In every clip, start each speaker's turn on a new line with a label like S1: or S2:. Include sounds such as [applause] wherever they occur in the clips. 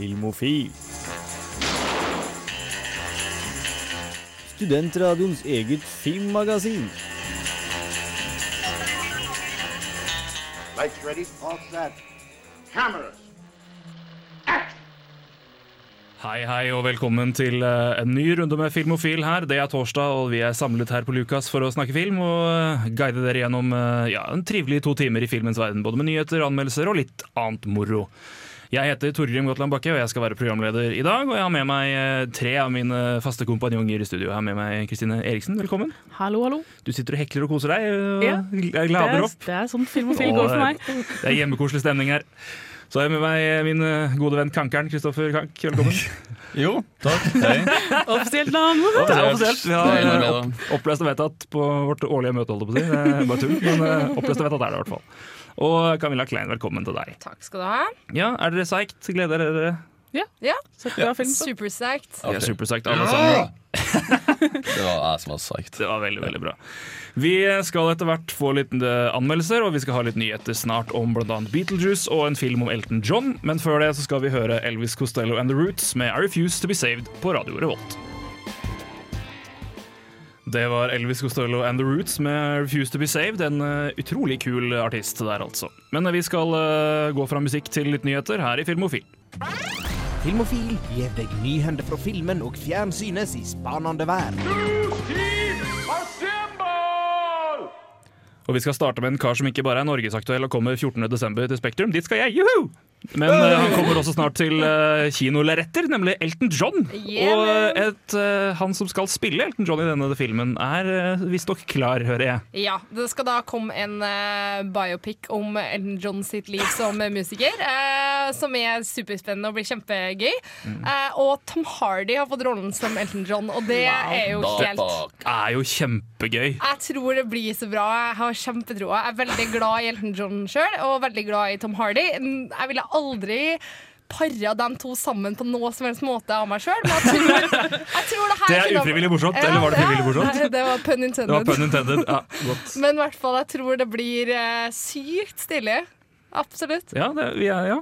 S1: Filmofil. Studentradioens eget filmmagasin.
S2: Lights ready, all set. Cameras.
S3: Hei, hei, og velkommen til eh, en ny runde med Filmofil her. Det er torsdag, og vi er samlet her på Lukas for å snakke film og eh, guide dere gjennom eh, ja, en trivelig to timer i filmens verden. Både med nyheter, anmeldelser og litt annet moro. Jeg heter Torgrim Gotland Bakke, og jeg skal være programleder i dag. Og jeg har med meg eh, tre av mine faste kompanjonger i studio. Jeg har med meg Kristine Eriksen, velkommen.
S4: Hallo, hallo.
S3: Du sitter og hekler og koser deg. og
S4: Ja. Er,
S3: opp.
S4: det er sånn film og film går for meg.
S3: Det er hjemmekoselig stemning her. Så har jeg med meg min eh, gode venn Kankeren, Kristoffer Kank. Velkommen.
S5: Jo, takk. Hei. [laughs]
S4: Offisielt navn.
S3: Det er offisielt. Vi har eh, opp, opplest og vedtatt på vårt årlige møte, holdt jeg på å si. Det er bare tull, men eh, opplest og vedtatt er det i hvert fall. Og Camilla Klein, velkommen til deg.
S6: Takk skal du ha.
S3: Ja, Er dere psyched? Gleder dere?
S6: Ja,
S4: ja. bra film. super
S6: Supersagt.
S3: Er alle sammen. [laughs]
S5: Det var jeg som var psyched.
S3: Det var veldig, veldig bra. Vi skal etter hvert få litt anmeldelser, og vi skal ha litt nyheter snart om bl.a. Beetlejuice og en film om Elton John. Men før det så skal vi høre Elvis Costello and The Roots med I Refuse To Be Saved på Radio Revolt. Det var Elvis Costello and The Roots med Refuse To Be Saved. En eh, utrolig kul artist der, altså. Men eh, vi skal eh, gå fra musikk til litt nyheter her i Filmofil.
S7: Filmofil gir deg nyhender fra filmen og fjernsynets i spanende verden.
S3: Og vi skal starte med en kar som ikke bare er norgesaktuell og kommer 14.12. til Spektrum. Dit skal jeg! Juhu! Men uh, han kommer også snart til uh, kinolerretter, nemlig Elton John.
S6: Yeah,
S3: og et, uh, han som skal spille Elton John i denne filmen, er uh, visstnok klar, hører jeg.
S6: Ja, det skal da komme en eh, biopic om Elton John sitt liv som [laughs] musiker, eh, som er superspennende og blir kjempegøy.
S3: Mm.
S6: Eh, og Tom Hardy har fått rollen som Elton John, og det er jo helt
S5: Det
S3: Er jo kjempegøy.
S6: Jeg tror det blir så bra. Jeg har kjempetroa. Jeg er veldig glad i Elton John sjøl, og veldig glad i Tom Hardy. Jeg ville aldri para dem to sammen på noe som helst måte av meg sjøl, men jeg tror, jeg tror det her
S3: Det er ufrivillig morsomt, eller var det frivillig morsomt?
S6: Ja, det var pun intended.
S3: var pun intended. Ja, godt.
S6: Men i hvert fall, jeg tror det blir eh, sykt stilig. Absolutt.
S3: Ja, det, vi er, ja.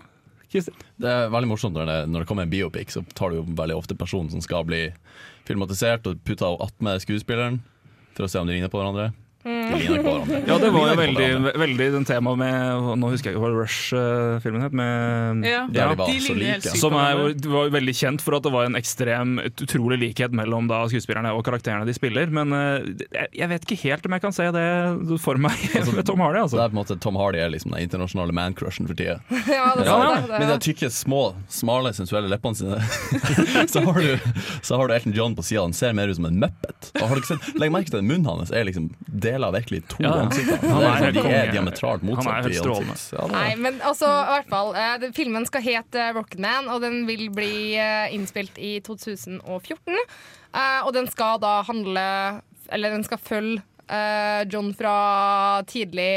S5: Det er veldig morsomt når det, når det kommer en biopic, så tar du jo veldig ofte personen som skal bli filmatisert, og putter attmed skuespilleren for å se om de ligner på hverandre. Hverandre.
S3: Ja, det var jo veldig, veldig den temaet med Nå husker jeg ikke hva Rush-filmen het. Med,
S4: Ja,
S5: Ja, de var så like.
S3: Som er, var veldig kjent for at det var en ekstrem, utrolig likhet mellom da skuespillerne og karakterene de spiller. Men eh, jeg, vet ikke helt om jeg kan se det for meg [laughs] med Tom Hardy.
S5: Altså. det
S3: Altså.
S5: er på en måte Tom Hardy er liksom den internasjonale man-crushen for tida. [laughs]
S6: Ja, det,
S5: Ja,
S6: det, det,
S5: Med de tykke, små, smale, sensuelle leppene sine, [laughs] så, har du, så har du Elton John på sida. Han ser mer ut som en muppet. Og har du ikke sett, Legg merke til at munnen hans er liksom deler virkelig to
S3: Ja,
S5: ansikter.
S3: Han er
S5: er
S3: helt
S5: de
S3: konge.
S5: er diametralt
S3: Han er
S5: motsatt i
S3: strålende.
S5: ansikt. Ja,
S6: Nei, men altså, i hvert fall Uh, Filmen skal hete Rocketman, og den vil bli uh, innspilt i 2014. Uh, og den skal da handle Eller den skal følge eh, John fra tidlig,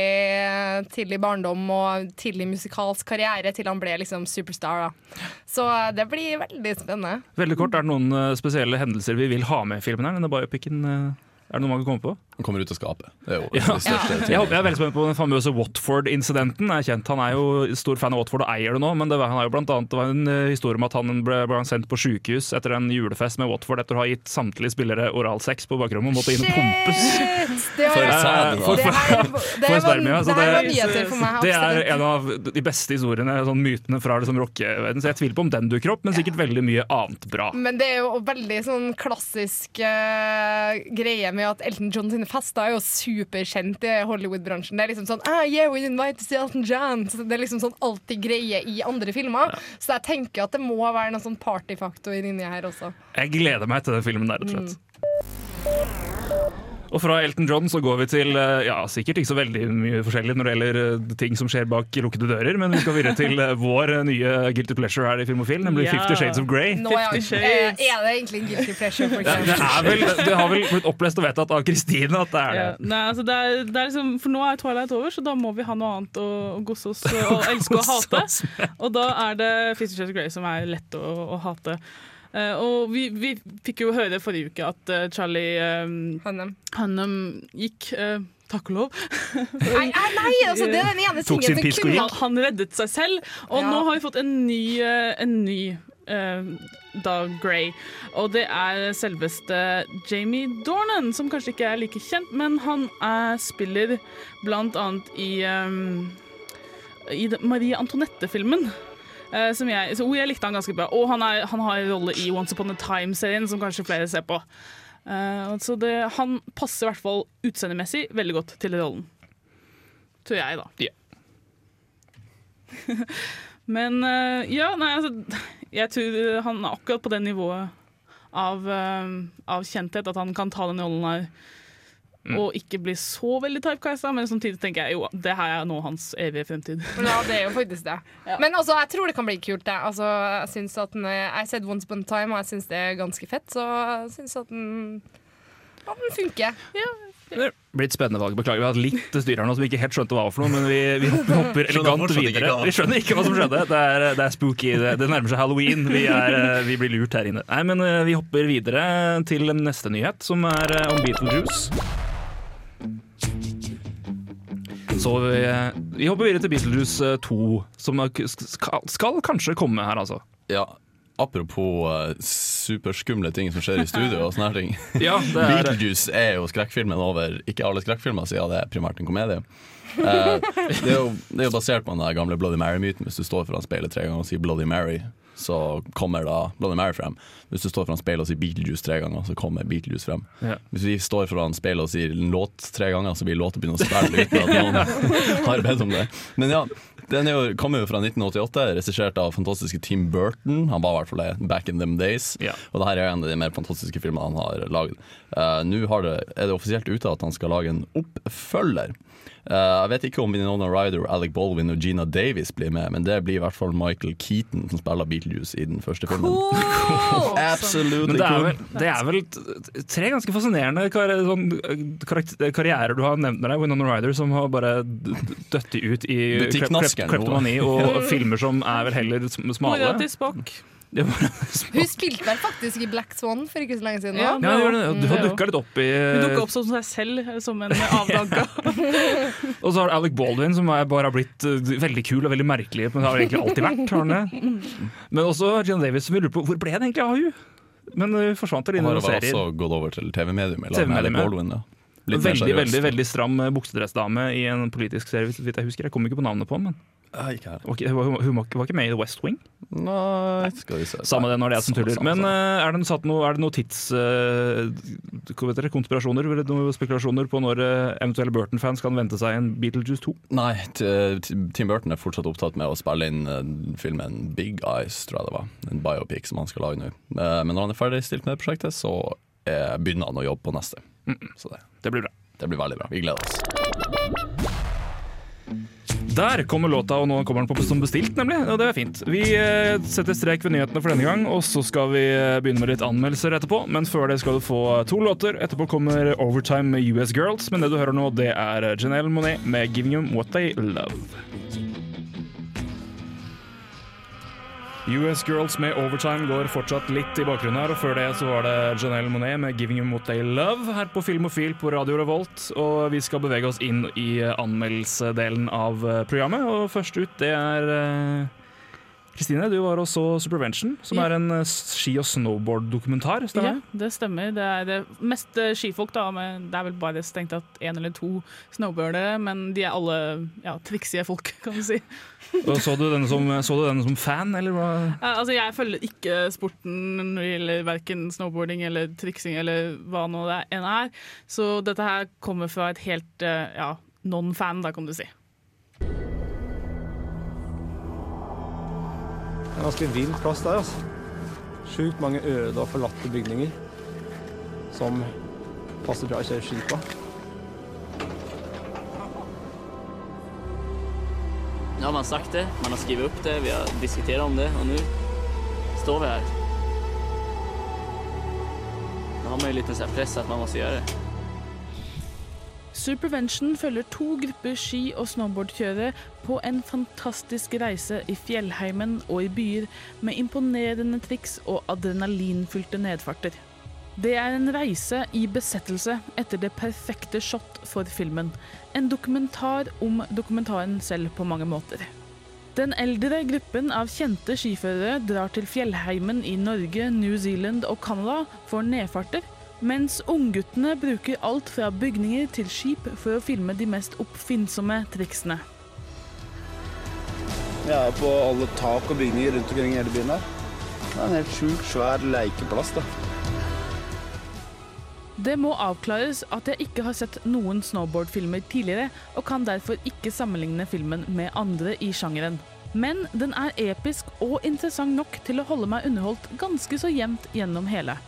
S6: tidlig barndom og tidlig musikalsk karriere til han ble liksom superstar. Da. Så eh, det blir veldig spennende.
S3: Veldig kort, Er det noen eh, spesielle hendelser vi vil ha med i filmen? her? Denne biopicen, eh, er det noe man kan komme på?
S5: Kommer ut av skapet. Det er jo
S3: Ja.
S5: det største.
S3: Jeg, håper, jeg er veldig spent på den famøse Watford-incidenten. Jeg er kjent. Han er jo stor fan av Watford og eier det nå, men det var, han er jo blant annet, det var en eh, historie om at han ble, ble sendt på sykehus etter en julefest med Watford etter å ha gitt samtlige spillere oralsex på bakrommet og måtte inn og pumpes.
S6: Det var,
S5: For
S3: for- for spermia, så
S6: det
S3: det-
S6: nyheter for meg.
S3: Det er en av de beste historiene, sånn mytene fra liksom rockeverdenen. Så jeg tviler på om den dukker opp, men sikkert veldig mye annet bra.
S6: Men det er jo veldig sånn klassisk uh, greie med at Elton John sine fester er jo superkjent i Hollywood-bransjen. Det er liksom sånn ah, yeah, we invite Elton John. Så det er liksom sånn alltid greie i andre filmer. Så jeg tenker at det må være noen sånn partyfaktor inni her også.
S3: Jeg gleder meg til den filmen der, rett og slett. Og fra Elton John så går vi til eh, ja, sikkert ikke så veldig mye forskjellig når det gjelder eh, ting som skjer bak lukkede dører, men vi skal videre til eh, vår nye Guilty Pleasure her i Filmofil, nemlig
S4: Ja.
S3: Fifty Shades of Grey.
S6: Nå er, eh, er det egentlig en guilty pleasure? For
S3: Det, det, er vel, det har vel blitt opplest og vedtatt av Kristine at det er
S4: Ja,
S3: det.
S4: nei, altså det er, det er liksom, for nå er Twilight over, så da må vi ha noe annet å, å gosse oss og [laughs] elske og hate. Og da er det Fifty Shades of Grey som er lett å, å hate. Eh, og vi, vi fikk jo høre forrige uke at eh, Charlie um,
S6: Hannum
S4: Hunnam gikk eh, Takk og lov. [laughs]
S6: Nei, nei, altså, det er den ene [laughs]
S3: Tok sin
S6: tingen som
S3: pisk og
S6: kunne
S3: gikk.
S4: Han reddet seg selv, og
S6: Ja.
S4: nå har vi fått en ny, eh, en ny eh, da Grey. Og det er selveste Jamie Dornan, som kanskje ikke er like kjent, men han er, spiller blant annet i, um, i Marie Antoinette-filmen. Eh, som jeg, så, jeg likte han ganske bra. Og han, er, han har en rolle i Once Upon a Time-serien, som kanskje flere ser på. Uh, så det, han passer i hvert fall utseendemessig veldig godt til rollen. Tror jeg, da.
S3: Ja. [laughs]
S4: Men uh, ja, nei, altså Jeg tror han er akkurat på det nivået av, uh, av kjenthet at han kan ta den rollen her. Og ikke bli så veldig typecasta, men samtidig tenker jeg jo det her er nå hans evige fremtid. [laughs]
S6: Ja, det er jo faktisk det. Men altså, jeg tror det kan bli kult, det. Altså, jeg synes at den, jeg har sett Once Upon a Time, og jeg syns det er ganske fett, så jeg syns at den, at den funker.
S3: Det er blitt spennende valg. Beklager, vi har hatt litt styr her nå som vi ikke helt skjønte hva var for noe, men vi, vi [laughs] hopper, hopper elegant videre. Vi skjønner ikke hva som skjedde. Det er, det er spooky. Det, det nærmer seg halloween. Vi, er, eh, vi blir lurt her inne. Nei, men eh, vi hopper videre til neste nyhet, som er eh, om Beetlejuice. Så vi, vi hopper videre til Beetlejuice 2, som er- skal, skal kanskje komme her, altså.
S5: Ja, apropos uh, superskumle ting som skjer i studio og sånne ting. [laughs]
S3: Ja, er
S5: Beetlejuice er jo skrekkfilmen over ikke alle skrekkfilmer, siden det er primært en komedie. Eh, det, er jo, det er jo basert på den gamle Bloody Mary-myten. Hvis du står foran speilet tre ganger og sier Bloody Mary, så kommer da Bloody Mary frem. Hvis du står foran speilet og sier Beetlejuice tre ganger, så kommer Beetlejuice frem.
S3: Ja.
S5: Hvis vi står foran speilet og sier en låt tre ganger, så blir låta begynne å spille uten at noen [laughs] [laughs] har bedt om det. Men ja, den jo, kommer jo fra 1988, regissert av fantastiske Tim Burton. Han var i hvert fall det back in them days.
S3: Ja.
S5: Og det her er en av de mer fantastiske filmene han har laget. Uh, Nå er det offisielt ute at han skal lage en oppfølger. Eh, jeg vet ikke om Winona Ryder, Alec Baldwin og Gina Davis blir med, men det blir i hvert fall Michael Keaton som spiller Beetlejuice i den første filmen. [laughs] Absolutely
S3: Men det er
S5: cool.
S3: vel, det er vel tre ganske fascinerende kar sånn, karakter, karrierer du har nevnt med deg. Winona Ryder, som har bare d- d- ut i kleptomani og [laughs] filmer som er vel heller sm-
S4: Mora
S3: smale.
S4: til Spock.
S6: Hun spilte vel faktisk i Black Swan for ikke så lenge siden.
S4: Ja.
S6: da.
S3: Ja, gjør. Du har dukka litt opp i
S4: Hun dukka opp som seg selv, som en avdanka. [laughs]
S3: Og så har du Alec Baldwin, som er, bare har blitt uh, veldig kul og veldig merkelig. Men har egentlig alltid vært. Har han det? [laughs] Men også Gina Davis, som vi lurer på hvor ble det egentlig av hun? Men hun forsvant til
S5: Han
S3: dine
S5: serier. vel
S3: har
S5: også gått over til TV-medium. i lag med
S3: TV-medium,
S5: Alec. Baldwin, ja. Litt
S3: Veldig, veldig veldig stram eh, buksedressdame i en politisk serie, hvis jeg husker. Jeg kommer ikke på navnet på den, men
S5: Ja, ikke her.
S3: var hun, var- hun var ikke- med i The West Wing.
S5: Nei, skal vi se.
S3: Samme det når det er som tuller. Men eh, er det noen noe, tids... Uh, dere, konspirasjoner eller noen spekulasjoner på når uh, eventuelle Burton-fans kan vente seg en Beetlejuice 2?
S5: Nei, t- t- Tim Burton er fortsatt opptatt med å spille inn filmen Big Eyes, tror jeg det var. En biopic som han skal lage nå. Men når han er ferdigstilt med det prosjektet, så eh, begynner han å jobbe på neste. Så det,
S3: Det blir bra.
S5: det blir veldig bra. Vi gleder oss.
S3: Der kommer låta, og nå kommer den på som bestilt, nemlig. Og det er fint. Vi eh, setter strek ved nyhetene for denne gang, og så skal vi eh, begynne med litt anmeldelser etterpå. Men før det skal du få to låter. Etterpå kommer Overtime med US Girls, men det du hører nå, det er Janelle Monet med 'Giving You What They Love'. US Girls med Overtime går fortsatt litt i bakgrunnen her, og før det så var det Janelle Monet med 'Giving You What They Love' her på Filmofil på Radio Revolt. Og vi skal bevege oss inn i eh, anmeldelsedelen av eh, programmet, og først ut det er eh, Kristine, du var og så Supervention, som
S4: Ja.
S3: er en ski- og snowboard-dokumentar.
S4: Ja, det stemmer. Det er det mest skifolk, da. Men det er vel bare stengt at én eller to snowboardere. Men de er alle ja, triksige folk, kan du si.
S3: Og så du denne som, så du denne som fan, eller hva?
S4: Altså, jeg følger ikke sporten når det gjelder verken snowboarding eller triksing eller hva nå det enn er. Så dette her kommer fra et helt eh, ja, non-fan, da, kan du si.
S8: Det er en ganske vill plass der, altså. Sjukt mange øde og forlatte bygninger som passer bra å kjøre ski på.
S9: Nu har man sagt det, man har skrivit upp det, vi har diskuterat om det och nu står vi här. Nu har man ju lite så press att man måste göra det.
S4: Supervention følger to grupper ski- og snowboardkjørere på en fantastisk reise i fjellheimen og i byer med imponerende triks og adrenalinfylte nedfarter. Det er en reise i besettelse etter det perfekte shot for filmen. En dokumentar om dokumentaren selv på mange måter. Den eldre gruppen av kjente skiførere drar til fjellheimen i Norge, New Zealand og Canada for nedfarter, mens ungguttene bruker alt fra bygninger til skip for å filme de mest oppfinnsomme triksene.
S10: Vi er på alle tak og bygninger rundt omkring i hele byen her. Det er en helt sjukt svær lekeplass, da.
S4: Det må avklares at jeg ikke har sett noen snowboardfilmer tidligere, og kan derfor ikke sammenligne filmen med andre i sjangeren. Men den er episk og interessant nok til å holde meg underholdt ganske så jevnt gjennom hele.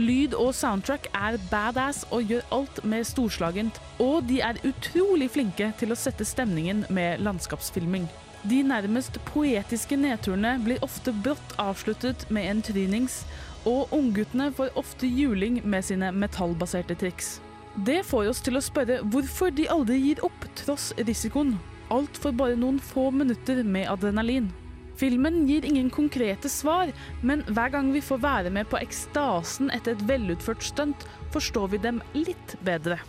S4: Lyd og soundtrack er badass og gjør alt mer storslagent, og de er utrolig flinke til å sette stemningen med landskapsfilming. De nærmest poetiske nedturene blir ofte brått avsluttet med en trynings, og ungguttene får ofte juling med sine metallbaserte triks. Det får oss til å spørre hvorfor de aldri gir opp tross risikoen. Alt for bare noen få minutter med adrenalin. Filmen gir ingen konkrete svar, men hver gang vi får være med på ekstasen etter et velutført stunt, forstår vi dem litt bedre.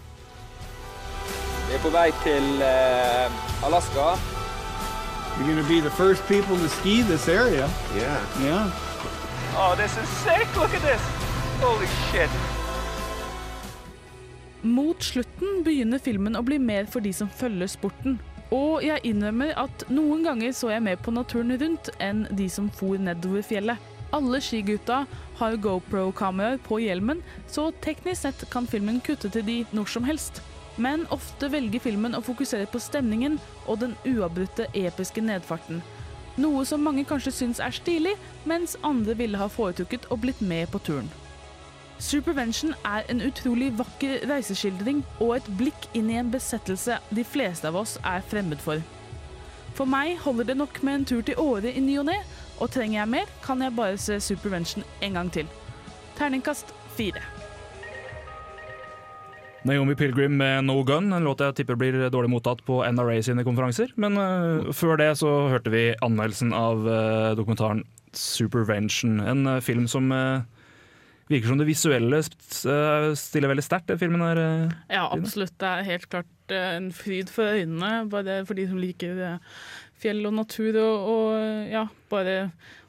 S11: Vi er på vei til uh, Alaska.
S12: You're going to be the first people to ski this area.
S10: Yeah.
S12: Yeah.
S11: Oh, this is sick! Look at this! Holy shit!
S4: Mot slutten begynner filmen å bli mer for de som følger sporten. Og jeg innrømmer at noen ganger så jeg mer på naturen rundt enn de som for nedover fjellet. Alle skigutta har GoPro-kameraer på hjelmen, så teknisk sett kan filmen kutte til de når som helst. Men ofte velger filmen å fokusere på stemningen og den uavbrutte episke nedfarten. Noe som mange kanskje syns er stilig, mens andre ville ha foretrukket og blitt med på turen. Supervention er en utrolig vakker reiseskildring og et blikk inn i en besettelse de fleste av oss er fremmed for. For meg holder det nok med en tur til Åre i ny og ne, og trenger jeg mer, kan jeg bare se Supervention en gang til. Terningkast fire.
S3: Naomi Pilgrim med No Gun, en låt jeg tipper blir dårlig mottatt på NRA sine konferanser. Men uh, før det så hørte vi anmeldelsen av uh, dokumentaren Supervention. En uh, film som virker som det visuelle st- stiller veldig sterkt, den filmen her.
S4: Ja, absolutt. Det er helt klart en fryd for øynene, bare for de som liker fjell og natur og, og ja, bare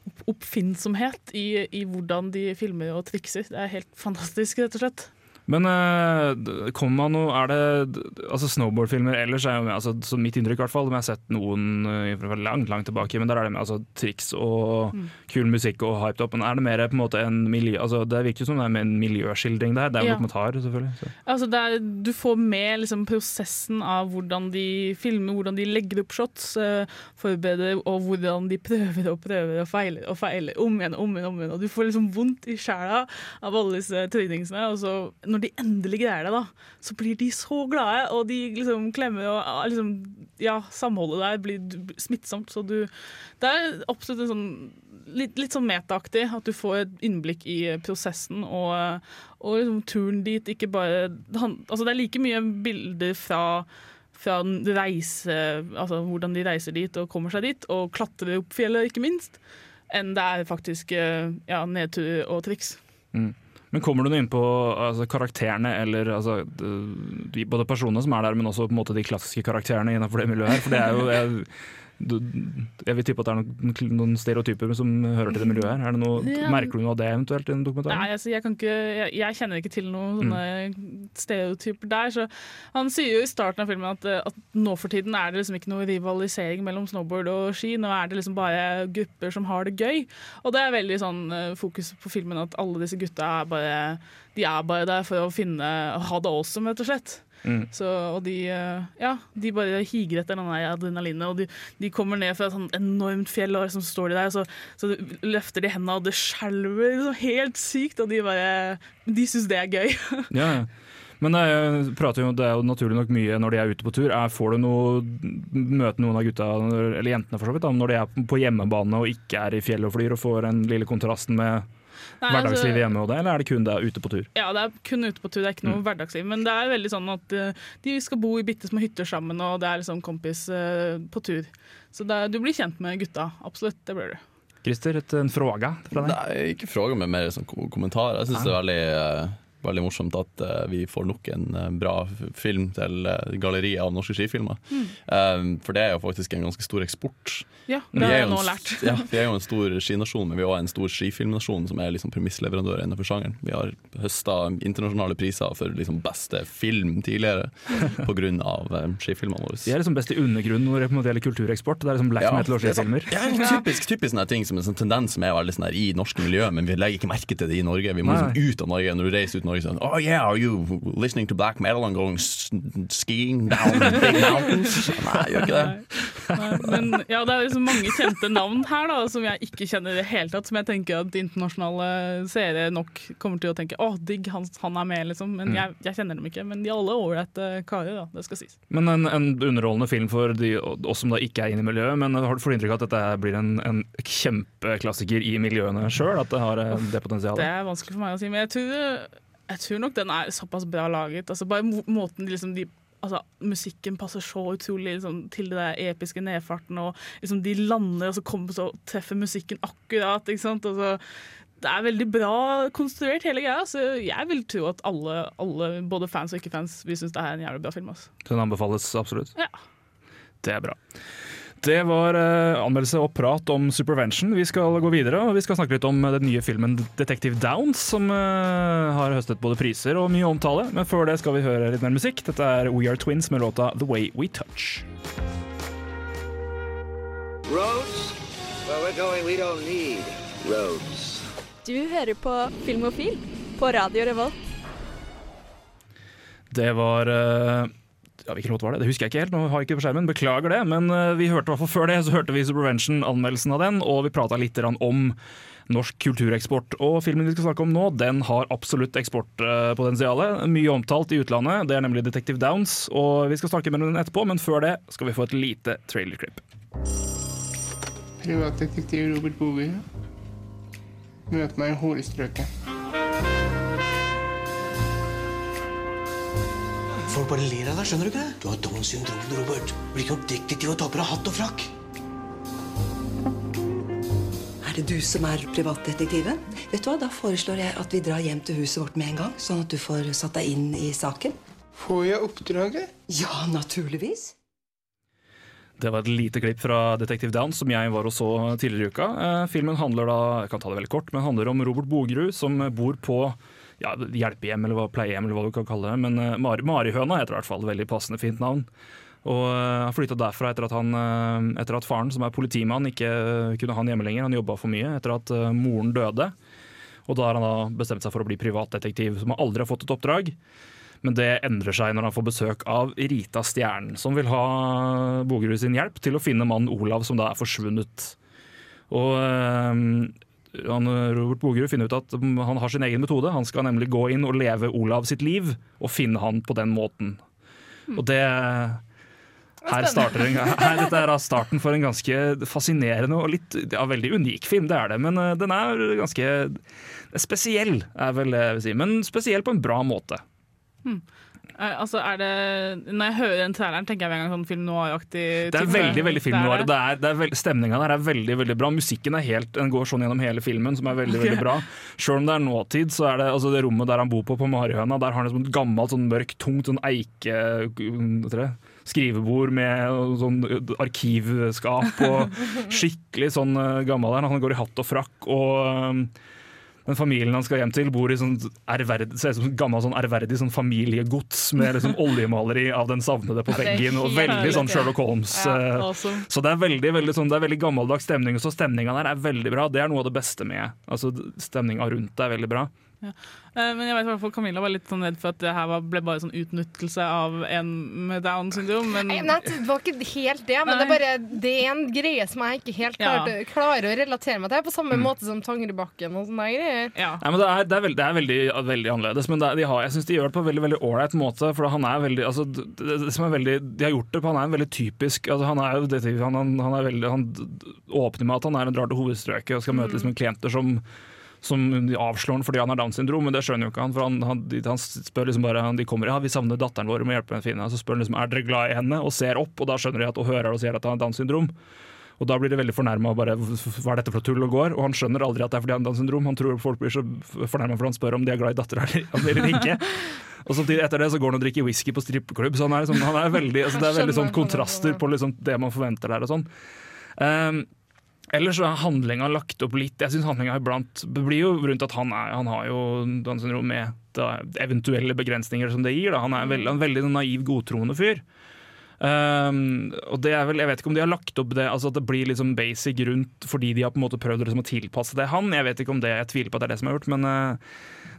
S4: opp oppfinnsomhet i, i hvordan de filmer og trikser. Det er helt fantastisk, rett og slett.
S3: Men uh, kommer man noe Er det Altså Snowboardfilmer ellers er jo med, altså, så mitt inntrykk i hvert fall, om jeg har sett noen uh, langt langt tilbake, men der er det med altså, triks og
S4: Mm.
S3: kul musikk og hyped up. Men er det mer på en måte en miljø... Altså, det virker som det er med en miljøskildring det her. Det er jo
S4: Ja.
S3: dokumentar, selvfølgelig. Så.
S4: Altså er, du får med liksom prosessen av hvordan de filmer, hvordan de legger opp shots, uh, forbereder, og hvordan de prøver og prøver og feiler og feiler om igjen og om igjen. om igjen. Og du får liksom vondt i sjela av alle disse tryningsene. Og så når de endelig greier det, da, så blir de så glade, og de liksom klemmer og ah, liksom, Ja, samholdet der blir smittsomt. Så du Det er absolutt en sånn litt, litt sånn metaaktig, at du får et innblikk i eh, prosessen og, og liksom turen dit. Ikke bare altså Det er like mye bilder fra, fra reise, altså hvordan de reiser dit og kommer seg dit, og klatrer opp fjellet, ikke minst, enn det er faktisk eh, ja, nedtur og triks.
S3: Mm. Men kommer du noe inn på altså, karakterene, eller altså, de, de, både personene som er der, men også på en måte de klassiske karakterene innenfor det miljøet her? For det er jo jeg, du, jeg vil tippe at det er noen, noen stereotyper som hører til det miljøet her. Er det noe,
S4: Ja.
S3: Merker du noe av det eventuelt i den dokumentaren?
S4: Nei, altså, jeg, kan ikke, jeg, jeg kjenner ikke til noen sånne stereotyper der. Så han sier jo i starten av filmen at, at nå for tiden er det liksom ikke noe rivalisering mellom snowboard og ski. Nå er det liksom bare grupper som har det gøy. Og det er veldig sånn eh, fokus på filmen at alle disse gutta er bare De er bare der for å finne ha det awesome, rett og slett.
S3: Mm.
S4: Så, og de, eh, ja, de bare higer etter den adrenalinet, og de, de kommer ned fra et sånt enormt fjell, og liksom står de der, så, så løfter de hendene, og det skjelver liksom helt sykt, og de bare De syns det er gøy. [laughs]
S3: Ja, ja. Men det er, jo- prater jo, det er jo naturlig nok mye når de er ute på tur. Er, får du noe, møte noen av gutta, eller jentene for så vidt, da, når de er på hjemmebane og ikke er i fjellet og flyr, og får den lille kontrasten med
S4: Nei,
S3: hverdagsliv
S4: altså-
S3: hjemme og det, eller er det kun det ute på tur?
S4: Ja, det er kun ute på tur, det er ikke noe hverdagsliv. Men det er veldig sånn at eh, de skal bo i bitte små hytter sammen, og det er liksom kompis eh, på tur. Så det du blir kjent med gutta. Absolutt, det blir du.
S3: Christer, et, en fråga fra deg?
S5: Nei, ikke fråga, men mer sånn ko- kommentar. Jeg syns det er veldig eh, veldig morsomt at eh, vi får nok en eh, bra film til uh, galleriet av norske skifilmer.
S4: Mm.
S5: Eh, for det er jo faktisk en ganske stor eksport.
S4: Ja, det har
S5: er
S4: jeg nå lært.
S5: Ja, [laughs] vi er jo en stor skinasjon, men vi er også en stor skifilmnasjon som er liksom premissleverandør innenfor sjangeren. Vi har høsta internasjonale priser for liksom beste film tidligere [laughs] pga. Uh, skifilmene våre.
S3: Vi er liksom best i undergrunnen når det gjelder kultureksport. Det er liksom black
S5: Ja,
S3: metal og
S5: er
S3: skifilmer.
S5: Ja, typisk, typisk sånne ting som en sånn tendens som er veldig sånn her i norske miljø, men vi legger ikke merke til det i Norge. Vi må liksom ut av Norge. Når du reiser ut av Norge sånn Oh yeah, are you listening to black metal and going skiing down big mountains? Nei, jeg gjør ikke det.
S4: Nei, men ja, det er liksom mange kjente navn her da, som jeg ikke kjenner i det hele tatt. Som jeg tenker at internasjonale seere nok kommer til å tenke å, digg, han, han er med, liksom. Men
S3: Mm.
S4: jeg, jeg kjenner dem ikke. Men de er alle ålreite karer, da. Det skal sies.
S3: Men en, en underholdende film for de, oss som da ikke er inne i miljøet. Men har du fått inntrykk av at dette blir en, en kjempeklassiker i miljøene sjøl? At det har eh, det potensialet?
S4: Det er vanskelig for meg å si, men jeg tror, jeg tror nok den er såpass bra laget. Altså, bare måten de liksom de Altså, musikken passer så utrolig liksom, til det der episke nedfarten, og liksom, de lander, og så kommer så treffer musikken akkurat. Ikke sant? Altså, det er veldig bra konstruert, hele greia. Så jeg vil tro at alle, alle både fans og ikke-fans, vil synes det er en jævlig bra film. Altså.
S3: Den anbefales absolutt.
S4: Ja.
S3: Det er bra. Det var eh, anmeldelse og prat om Supervention. Vi skal gå videre og vi skal snakke litt om den nye filmen Detective Downs, som eh, har høstet både priser og mye omtale. Men før det skal vi høre litt mer musikk. Dette er We Are Twins med låta The Way We Touch.
S13: Roads? Where we're going, we don't need roads.
S14: Du hører på Filmofil på Radio Revolt.
S3: Det var eh, ja, Hvilken låt var det? Det husker jeg ikke helt. nå har jeg ikke på skjermen, Beklager det. Men eh, vi hørte i hvert fall før det så hørte vi Supervention, anmeldelsen av den, og vi prata litt om norsk kultureksport. Og filmen vi skal snakke om nå, den har absolutt eksportpotensial. Mye omtalt i utlandet. Det er nemlig Detective Downs, og vi skal snakke med den etterpå, men før det skal vi få et lite trailerklipp.
S15: Privatdetektiv Robert Boge. Møt meg i hårstrøket.
S16: Folk bare ler av deg, skjønner du ikke det? Du har Downs syndrom, Robert. Blir ikke noe detektiv og taper av hatt og frakk.
S17: Er det du som er privatdetektiven? Vet du hva, Da foreslår jeg at vi drar hjem til huset vårt med en gang, sånn at du får satt deg inn i saken.
S15: Får jeg oppdraget?
S17: Ja, naturligvis.
S3: Det var et lite klipp fra Detective Down som jeg var og så tidligere i uka. Eh, filmen handler da, jeg kan ta det veldig kort, men handler om Robert Bogerud som bor på ja, hjelpehjem eller pleiehjem eller hva du kan kalle det. Men eh, Mari, Marihøna heter i hvert fall. Veldig passende fint navn. Og eh, Han flytta derfra etter at, han, eh, etter at faren, som er politimann, ikke kunne ha han hjemme lenger. Han jobba for mye etter at moren døde. Og da har han da bestemt seg for å bli privatdetektiv, som aldri har fått et oppdrag. Men det endrer seg når han får besøk av Rita Stjernen, som vil ha Bogerud sin hjelp til å finne mannen Olav som da er forsvunnet. Og han, Robert Bogerud finner ut at mm, han har sin egen metode. Han skal nemlig gå inn og leve Olav sitt liv, og finne han på den måten. Og det her starter en, [laughs] her, Dette er starten for en ganske fascinerende og litt ja, veldig unik film, det er det. Men eh, den er ganske spesiell, er vel det jeg vil si. Men spesiell på en bra måte.
S4: Hmm. Eh, altså er det, når jeg hører den traileren, tenker jeg med en gang sånn film noir-aktig
S3: Det er veldig veldig film noir.
S4: Det er
S3: Det er, veld, stemninga der er veldig veldig bra. Musikken er helt, den går sånn gjennom hele filmen, som er veldig
S4: okay.
S3: veldig bra. Selv om det er nåtid, så er det altså det rommet der han bor på, på Marihøna, der har han et gammelt, sånn mørkt, tungt sånn eike... Skrivebord med sånn arkivskap og [laughs] skikkelig sånn eh, gammel der. Han går i hatt og frakk. og... den familien han skal hjem til, bor i sånn ærverd, ser ut som et gammelt sånn ærverdig sånn familiegods med liksom [laughs] oljemaleri av den savnede på veggen. og Veldig sånn. Sherlock Holmes.
S4: Ja,
S3: eh,
S4: awesome.
S3: Så det er veldig veldig, sånn, det er veldig gammeldags stemning. Så stemninga der er veldig bra. Det er noe av det beste med Altså Stemninga rundt det er veldig bra.
S4: Ja. Eh, Men jeg vet hvert fall Camilla var litt sånn redd for at det her ble bare sånn utnyttelse av en med down syndrom. Men
S6: Nei, nei, det var ikke helt det, men det er, bare, det er en greie som jeg ikke helt
S4: Ja.
S6: klarer å relatere meg til, på samme
S3: Mm.
S6: måte som Tangerudbakken og sånne greier.
S3: Nei, men det er, det er, veldig, det er veldig, veldig annerledes, men det er, de har, jeg syns de gjør det på en veldig veldig ålreit måte. For han er veldig, altså, det, det som er veldig, De har gjort det på Han er en veldig typisk altså, Han er jo detektiv, han, han, han, er veldig, han åpner med at han er en drar til hovedstrøket og skal møte liksom, klienter som som avslår han fordi han har Downs syndrom, men det skjønner jo ikke han. For han, han, de, han spør liksom bare De kommer ja, vi savner datteren vår, vi må hjelpe henne å finne henne. Så spør han liksom er dere glad i henne, og ser opp, og da skjønner de at og hører og sier at han har Downs syndrom. Og da blir det veldig fornærma og bare Hva er dette for tull og går? Og han skjønner aldri at det er fordi han har Downs syndrom. Han tror folk blir så fornærma for han spør om de er glad i dattera eller, eller ikke. Og samtidig etter det så går han og drikker whisky på strippeklubb. Så han er, liksom, han er veldig, altså det er veldig sånn kontraster på liksom det man forventer der og sånn. Um, Ellers er handlinga lagt opp litt Jeg synes handlinga iblant blir jo rundt at han, er, han har jo Downs syndrom med da, eventuelle begrensninger som det gir. Da. Han er en veldig, en veldig naiv, godtroende fyr. Um, og det er vel, Jeg vet ikke om de har lagt opp det altså at det blir liksom basic rundt fordi de har på en måte prøvd liksom å tilpasse det han. Jeg vet ikke om det, jeg tviler på at det er det som er gjort, men uh,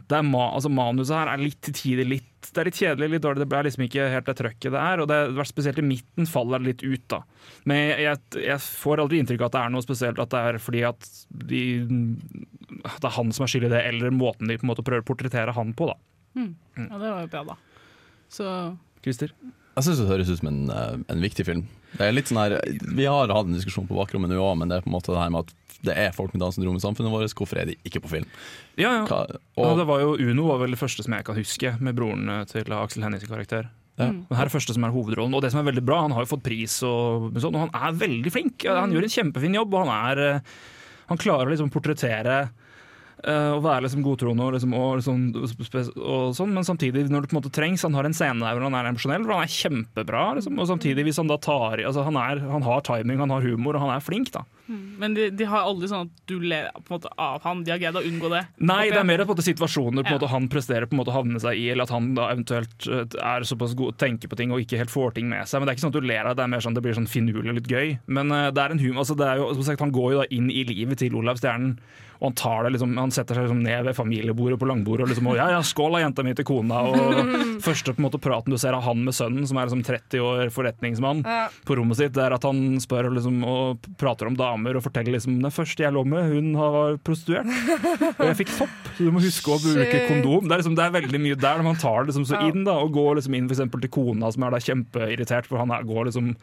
S3: det ma altså manuset her er litt til tider litt Det er litt kjedelig, litt dårlig, det er liksom ikke helt det trøkket det er. Og det er spesielt i midten faller det litt ut, da. Men jeg, jeg får aldri inntrykk av at det er noe spesielt, at det er fordi at de, det er han som er skyld i det, eller måten de på en måte prøver å portrettere han på, da.
S4: Mm. Ja, det var jo bra, da. Så
S3: Christer?
S5: Jeg syns det høres ut som en, eh, en viktig film. Det er litt sånn her, Vi har hatt en diskusjon på bakrommet nå òg, men det er på en måte det her med at det er folk med Downs syndrom i samfunnet vårt. Hvorfor er de ikke på film?
S3: Ja, ja.
S5: Hva,
S3: Og
S5: og,
S3: det var jo Uno var vel det første som jeg kan huske, med broren til Aksel Hennies karakter.
S5: Ja.
S3: Men her er det første som er hovedrollen. Og det som er veldig bra, han har jo fått pris, og, sånn, og han er veldig flink. Han gjør en kjempefin jobb, og han er eh, Han klarer å liksom portrettere eh, å være liksom godtroende og, liksom, og, liksom, og sånn, men samtidig, når det på en måte trengs Han har en scene der hvor han er emosjonell, hvor han er kjempebra. Liksom, og samtidig, hvis han da tar altså, han, er, han har timing, han har humor, og han er flink, da.
S4: Mm. Men de, de har aldri sånn at du ler måte av han. De har greid å unngå det.
S3: Nei, det er mer på en måte situasjoner på en måte han presterer på en måte å havne seg i, eller at han da eventuelt eh, er såpass god tenker på ting og ikke helt får ting med seg. Men det er ikke sånn at du ler av det, det er mer sånn det blir sånn finurlig og litt gøy. Men uh, det er en humor, altså det er jo, som sagt, han går jo da inn i livet til Olav Stjernen. Og han tar det liksom, han setter seg liksom ned ved familiebordet på langbordet og liksom og, ja, ja, skål da, jenta mi til kona. Og [laughs] første på en måte praten du ser av han med sønnen, som er liksom 30 år forretningsmann,
S6: Ja.
S3: på rommet sitt, det er at han spør liksom, og prater om damer og forteller liksom den første jeg lå med, hun var prostituert. Og jeg fikk sopp, så du må huske å bruke kondom. Det er, liksom, det er veldig mye der når man tar det liksom så inn, da, og går liksom inn for til kona som er da kjempeirritert, for han er, går liksom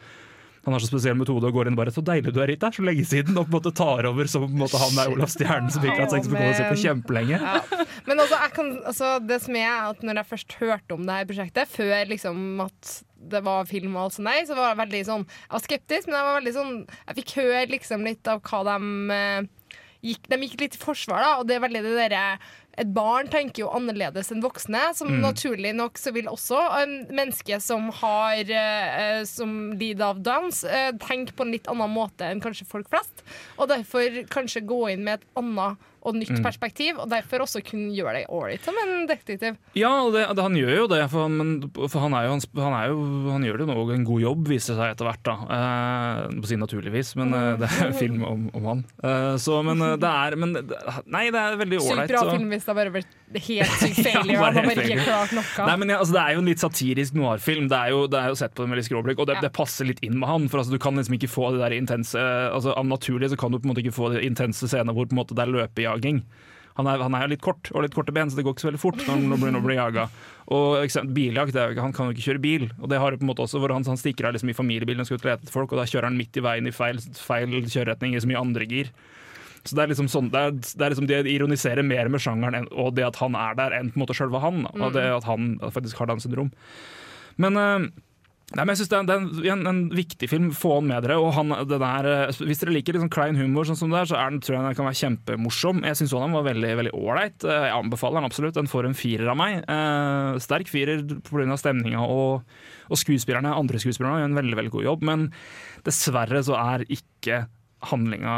S3: han har så spesiell metode og går inn bare 'så deilig du er, Rita', så lenge siden, og på en måte tar over som han er Olav Stjernen som ikke har hatt sex med kona si på kjempelenge.
S6: Ja. Men altså, jeg kan, altså, det som er at når jeg først hørte om det her prosjektet, før liksom at det var film og alt sånt, nei, så var jeg veldig sånn Jeg var skeptisk, men jeg var veldig sånn Jeg fikk høre liksom litt av hva de eh, gikk De gikk litt i forsvar, da, og det er veldig det derre et barn tenker jo annerledes enn voksne. Som
S18: Mm.
S6: naturlig nok så vil også en menneske som har eh, Som lider av dans, eh, tenke på en litt annen måte enn kanskje folk flest. Og derfor kanskje gå inn med et annet og nytt
S3: Mm.
S6: perspektiv, og derfor også kunne gjøre det ålreit som en detektiv.
S3: Ja, det, det, han gjør jo det, for, han, men, for han, er jo, han, er jo, han gjør jo en god jobb, viser det seg etter hvert. da eh, På sin naturligvis, men eh, det er [laughs] film om, om han. Eh, så, men eh, det er men, Nei, det er veldig
S6: Sykt
S3: ålreit.
S6: bra film hvis det har bare vært helt [laughs] sykt failure.
S3: Ja, bare helt
S6: ikke klart noe.
S3: Nei, men ja, altså, Det er jo en litt satirisk noir-film. Det, er jo- det er jo sett på det med litt skråblikk, og det,
S6: Ja.
S3: det passer litt inn med han. For altså, Du kan liksom ikke få det der intense altså, Av naturlig så kan du på en måte ikke få de intense scener hvor på en måte det er løpejaging. Han er, han er litt kort og litt korte ben, så det går ikke så veldig fort når han blir, blir jaga. Og eksempel, biljakt, han kan jo ikke kjøre bil. Og det har jo på en måte også hvor han, han stikker av liksom i familiebilen og skal ut og lete etter folk, og da kjører han midt i veien i feil, feil kjøreretning i så mye andre gir. Så det er liksom sånn, det er, det er liksom De ironiserer mer med sjangeren og det at han er der, enn på en måte sjølve han. Og
S18: Mm.
S3: det at han faktisk har Downs syndrom. Men eh, Nei, men jeg synes det er, det er en, en viktig film. Få han med dere. Og han, der, eh, hvis dere liker liksom klein humor, sånn som det er, så er den, tror jeg den kan være kjempemorsom. Jeg syns den var veldig veldig ålreit. Eh, Jeg anbefaler den absolutt. Den får en firer av meg. Eh, sterk firer pga. stemninga og, og skuespillerne. Andre skuespillerne gjør en veldig veldig god jobb, men dessverre så er ikke handlinga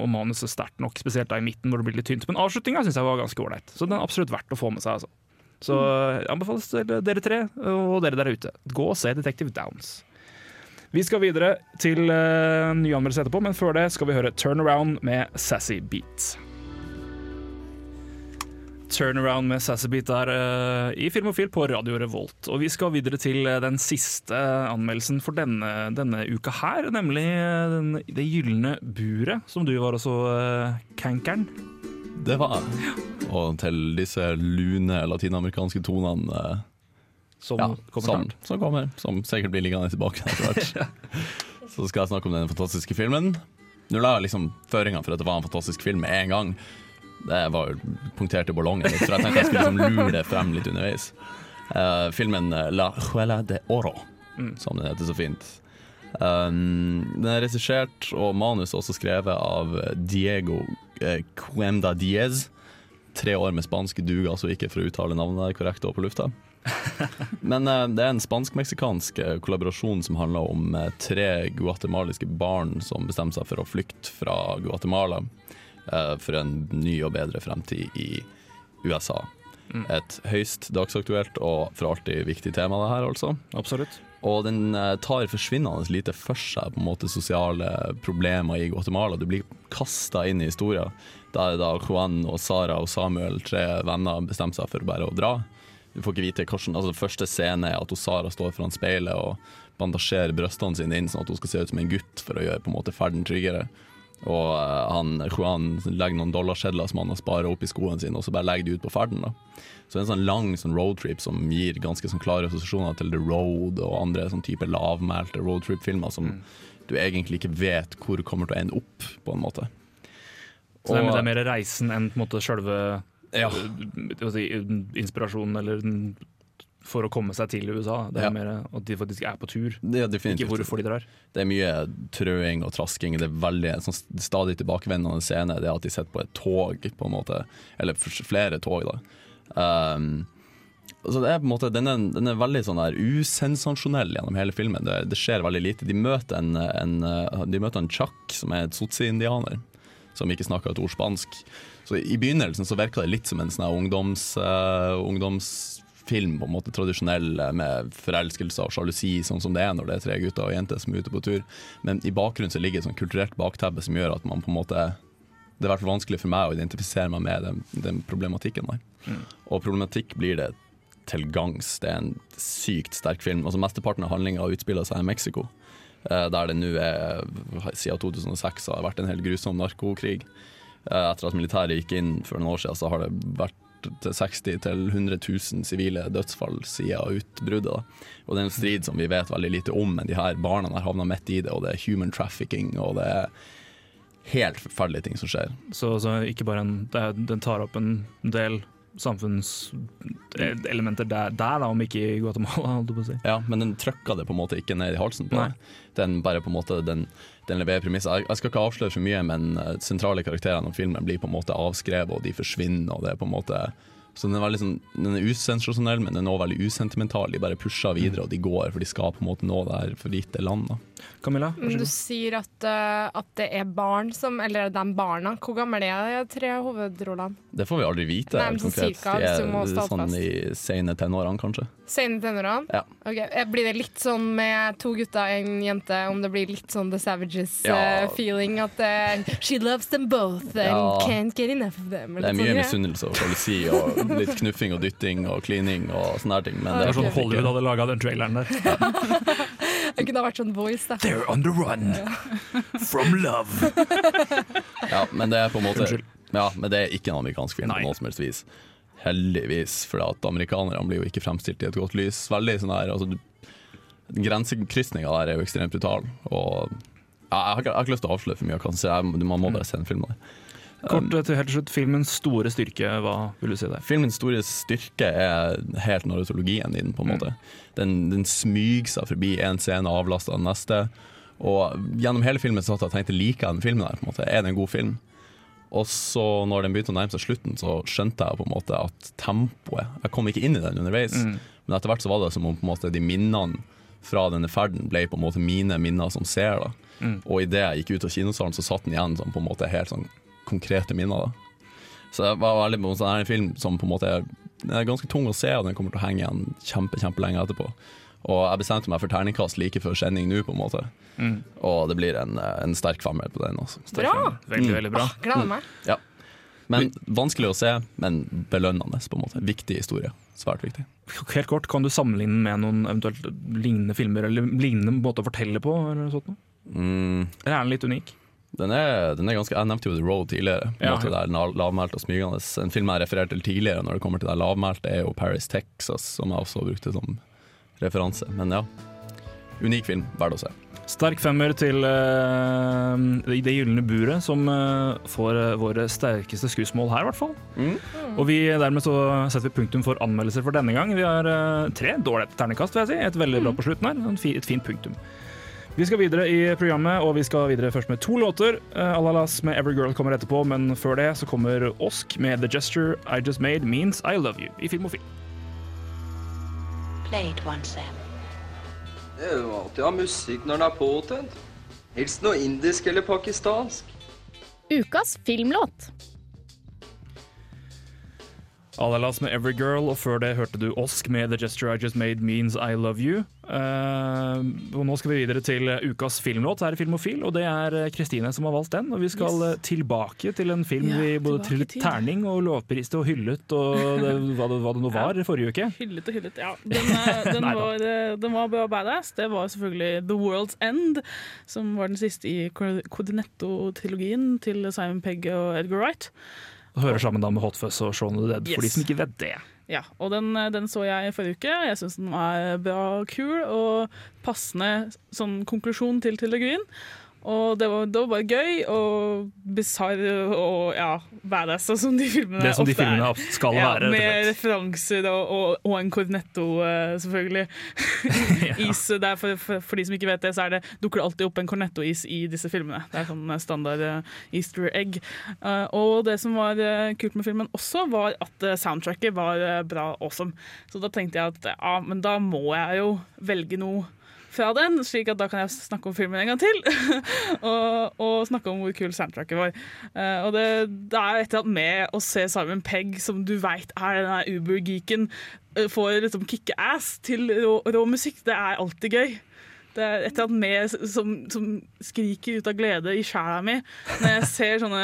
S3: og manuset sterkt nok, spesielt da i midten hvor det blir litt tynt. Men avslutninga syns jeg var ganske ålreit, så den er absolutt verdt å få med seg. altså. Så jeg anbefales til dere tre og dere der ute. Gå og se Detective Downs. Vi skal videre til uh, nye anmeldelser etterpå, men før det skal vi høre Turnaround med Sassy Beat. Turnaround med Sassy Beat der uh, i Filmofil på Radio Revolt. Og vi skal videre til eh, den siste anmeldelsen for denne, denne uka her, nemlig eh, den, Det gylne buret, som du var også, uh, Kankeren.
S5: Det var jeg. Og til disse lune latinamerikanske tonene eh,
S3: Som
S5: ja,
S3: kommer
S5: som, som kommer. Som sikkert blir liggende tilbake etter hvert. [laughs] Så skal jeg snakke om den fantastiske filmen. Nå la jeg liksom føringa for at det var en fantastisk film med en gang. Det var jo punktert i ballongen litt, for jeg tenkte jeg skulle liksom lure det frem litt underveis. Uh, filmen eh, La Juela de Oro, som den heter så fint. Um, den er regissert og manus også skrevet av Diego eh, Cuemda Diez. Tre år med spansk duger altså ikke for å uttale navnet korrekt og på lufta. [laughs] Men eh, det er en spansk-meksikansk eh, kollaborasjon som handler om eh, tre guatemaliske barn som bestemmer seg for å flykte fra Guatemala eh, for en ny og bedre fremtid i USA.
S3: Mm.
S5: Et høyst dagsaktuelt og for alltid viktig tema, det her, altså.
S3: Absolutt.
S5: Og den eh, tar forsvinnende lite for seg på en måte sosiale problemer i Guatemala. Du blir kasta inn i historien. Der da Juan og Sara og Samuel, tre venner, bestemmer seg for bare å dra. Du får ikke vite hvordan, altså Første scene er at Sara står foran speilet og bandasjerer brystene sine inn sånn at hun skal se ut som en gutt for å gjøre på en måte ferden tryggere. Og eh, han, Juan legger noen dollarsedler som han har sparet opp i skoene sine, og så bare legger de ut på ferden. da. Så det er en sånn lang sånn roadtrip som gir ganske sånn klare assosiasjoner til The Road og andre sånn type lavmælte roadtrip-filmer som du egentlig ikke vet hvor kommer til å ende opp, på en måte.
S3: Så det er, det er mer reisen enn på en måte sjølve
S5: Ja.
S3: øh, si, inspirasjonen eller for å komme seg til USA. Det er
S5: Ja.
S3: mer at de faktisk er på tur,
S5: er
S3: ikke hvorfor de drar.
S5: Det er mye trøing og trasking. Det er veldig en sånn stadig tilbakevendende scene. Det er at de sitter på et tog, på en måte. Eller flere tog, da. Um, så det er på en måte, den er, den er veldig sånn der usensasjonell gjennom hele filmen. Det, det skjer veldig lite. De møter en, en, uh, de møter en Chuck, som er et sotsi-indianer, som ikke snakker et ord spansk. Så I begynnelsen så virka det litt som en sånn ungdoms, uh, ungdomsfilm, på en måte tradisjonell uh, med forelskelse og sjalusi, sånn som det er når det er tre gutter og jenter som er ute på tur. Men i bakgrunnen så ligger et sånn kulturelt bakteppe som gjør at man på en måte det hvert fall vanskelig for meg å identifisere meg med den, den problematikken der. Og problematikk blir det til gangs. Det er en sykt sterk film. Altså Mesteparten av handlinga utspiller seg i Mexico, eh, der det nå er siden 2006 har vært en helt grusom narkokrig. Eh, Etter at militæret gikk inn for noen år siden, så har det vært til 60 000-100 000 sivile dødsfall siden utbruddet. Og det er en strid som vi vet veldig lite om, men de her barna har havna midt i det, og det er human trafficking, og det er helt forferdelige ting som skjer.
S3: Så, så ikke bare en, er- den tar opp en del samfunnselementer der, der da, om ikke i Guatemala, holdt jeg på å si.
S5: Ja, men den trøkker det på en måte ikke ned i halsen på deg. Den bare på en måte, den, den leverer premisser. Jeg, jeg skal ikke avsløre for mye, men eh, sentrale karakterene av filmen blir på en måte avskrevet, og de forsvinner, og det er på en måte så den er, veldig sånn, den er usensasjonell, men den er også veldig usentimental. De bare pusher videre, og de går, for de skal på en måte nå det her forgitte land. Da.
S3: Camilla?
S6: Men du sier at, uh, at det er barn som Eller de barna. Hvor gamle er de tre hovedrollene?
S5: Det får vi aldri vite
S6: Nei, men
S5: konkret.
S6: cirka,
S5: De er,
S6: må
S5: sånn i sene tenårene, kanskje.
S6: Sene tenårene?
S5: Ja.
S6: Ok, eh, Blir det litt sånn med to gutter og en jente, om det blir litt sånn The Savages-feeling? at uh, she loves them both and
S5: Ja.
S6: can't get enough of them.
S5: Det er mye
S6: sånn,
S5: misunnelse og sjalusi og litt knuffing og dytting og klining og sånne her ting. Men
S3: Det er sånn Hollywood hadde laga den traileren der. [laughs] [laughs]
S6: Det kunne ha vært sånn voice, da.
S3: They're on the run from love.
S5: Ja, men det er på en måte
S3: Unnskyld.
S5: Ja, men det er ikke en amerikansk film på noe som helst vis. Heldigvis, for at amerikanerne blir jo ikke fremstilt i et godt lys. Veldig sånn her, altså Grensekrysninga der er jo ekstremt brutal. Og ja, jeg, har ikke, jeg har ikke lyst til å avsløre for mye, kanskje. Jeg, man må bare se en film der.
S3: Kort til helt slutt, filmens store styrke, hva vil du si der?
S5: Filmens store styrke er helt narratologien i den, på en måte. Den, den smyger seg forbi en scene og avlaster den neste. Og gjennom hele filmen satt jeg og tenkte liker jeg den filmen her, på en måte. Er det en god film? Og så når den begynte å nærme seg slutten, så skjønte jeg på en måte at tempoet Jeg kom ikke inn i den underveis,
S3: Mm.
S5: men etter hvert så var det som om på en måte de minnene fra denne ferden ble på en måte mine minner som ser. da
S3: Mm.
S5: Og idet jeg gikk ut av kinosalen, så satt den igjen som på en måte helt sånn konkrete minner. da Så det var veldig sånn, en er en film som på en måte er, er ganske tung å se, og den kommer til å henge igjen kjempe, kjempelenge etterpå. Og jeg bestemte meg for terningkast like før sending nå, på en måte.
S3: Mm.
S5: Og det blir en, en sterk femmer på den. Altså.
S6: Bra!
S3: Veldig, veldig bra.
S6: Ah, gleder meg.
S5: Ja. Men vanskelig å se, men belønnende, på en måte. Viktig historie. Svært viktig.
S3: Helt kort, Kan du sammenligne med noen eventuelt lignende filmer, eller lignende måte å fortelle på? Eller noe sånt? noe?
S5: Mm.
S3: Eller er den litt unik?
S5: Den er, den er ganske, Jeg nevnte jo The Road tidligere.
S3: Ja, ja.
S5: der lav- lavmælt og smygende. En film jeg refererte til tidligere når det kommer til det lavmælte, er jo Paris, Texas, som jeg også brukte som referanse. Men ja, unik film. Verdt å se.
S3: Sterk femmer til eh, Det gylne buret, som uh, får uh, våre sterkeste skussmål her, i hvert fall. Og vi, dermed så setter vi punktum for anmeldelser for denne gang. Vi har tre dårlige ternekast, vil jeg si. Et veldig bra på slutten her. Et fint punktum. Vi skal videre i programmet, og vi skal videre først med to låter. Uh, Alalas med 'Every Girl' kommer etterpå, men før det så kommer Osk med 'The Gesture I Just Made Means I Love You' i Filmofil.
S18: Play it once, Sam.
S19: Det er jo alltid å ha musikk når den er påtent. Helst noe indisk eller pakistansk.
S20: Ukas filmlåt.
S3: Alalas med 'Every Girl', og før det hørte du Osk med 'The Gesture I Just Made Means I Love You'. Uh, og Nå skal vi videre til ukas filmlåt her i Filmofil, og det er Kristine som har valgt den. Og vi skal
S4: Yes.
S3: eh, tilbake til en film
S4: Ja,
S3: vi både trillet terning og lovpriste og hyllet, og det, hva, det, hva det nå var ja. forrige uke.
S4: Hyllet og hyllet, ja. Den, eh, [laughs] den, var, eh, den var badass. Det var selvfølgelig The World's End, som var den siste i Co- Cordinetto-trilogien til Simon Pegg og Edgar Wright.
S3: Og hører sammen da med Hot Fuzz og Shaun of the Dead, for de som ikke vet det.
S4: Ja, og den, eh, den så jeg forrige uke. Jeg syns den var bra og kul, og passende sånn konklusjon til trilogien. Og det var, det var bare gøy og bisarr og ja, badass, sånn som de filmene
S3: Det som de filmene
S4: er.
S3: skal
S4: ja,
S3: være,
S4: Med referanser og, og, og en cornetto, eh, selvfølgelig. [laughs] Is, det er for, for, for de som ikke vet det, så det, dukker det alltid opp en cornetto-is i disse filmene. Det er sånn eh, standard eh, easter egg. Og det som var kult med filmen også, var at soundtracket var bra awesome. Så da tenkte jeg at ja, men da må jeg jo velge noe fra den, slik at da kan jeg snakke om filmen en gang til. [laughs] og, og snakke om hvor kul soundtracket var. Uh, og det, det er et eller annet med å se Simon Pegg, som du veit er den Uber-geeken, uh, får liksom kicke-ass til rå, rå musikk. Det er alltid gøy. Det er et eller annet med som, som skriker ut av glede i sjela mi når jeg ser sånne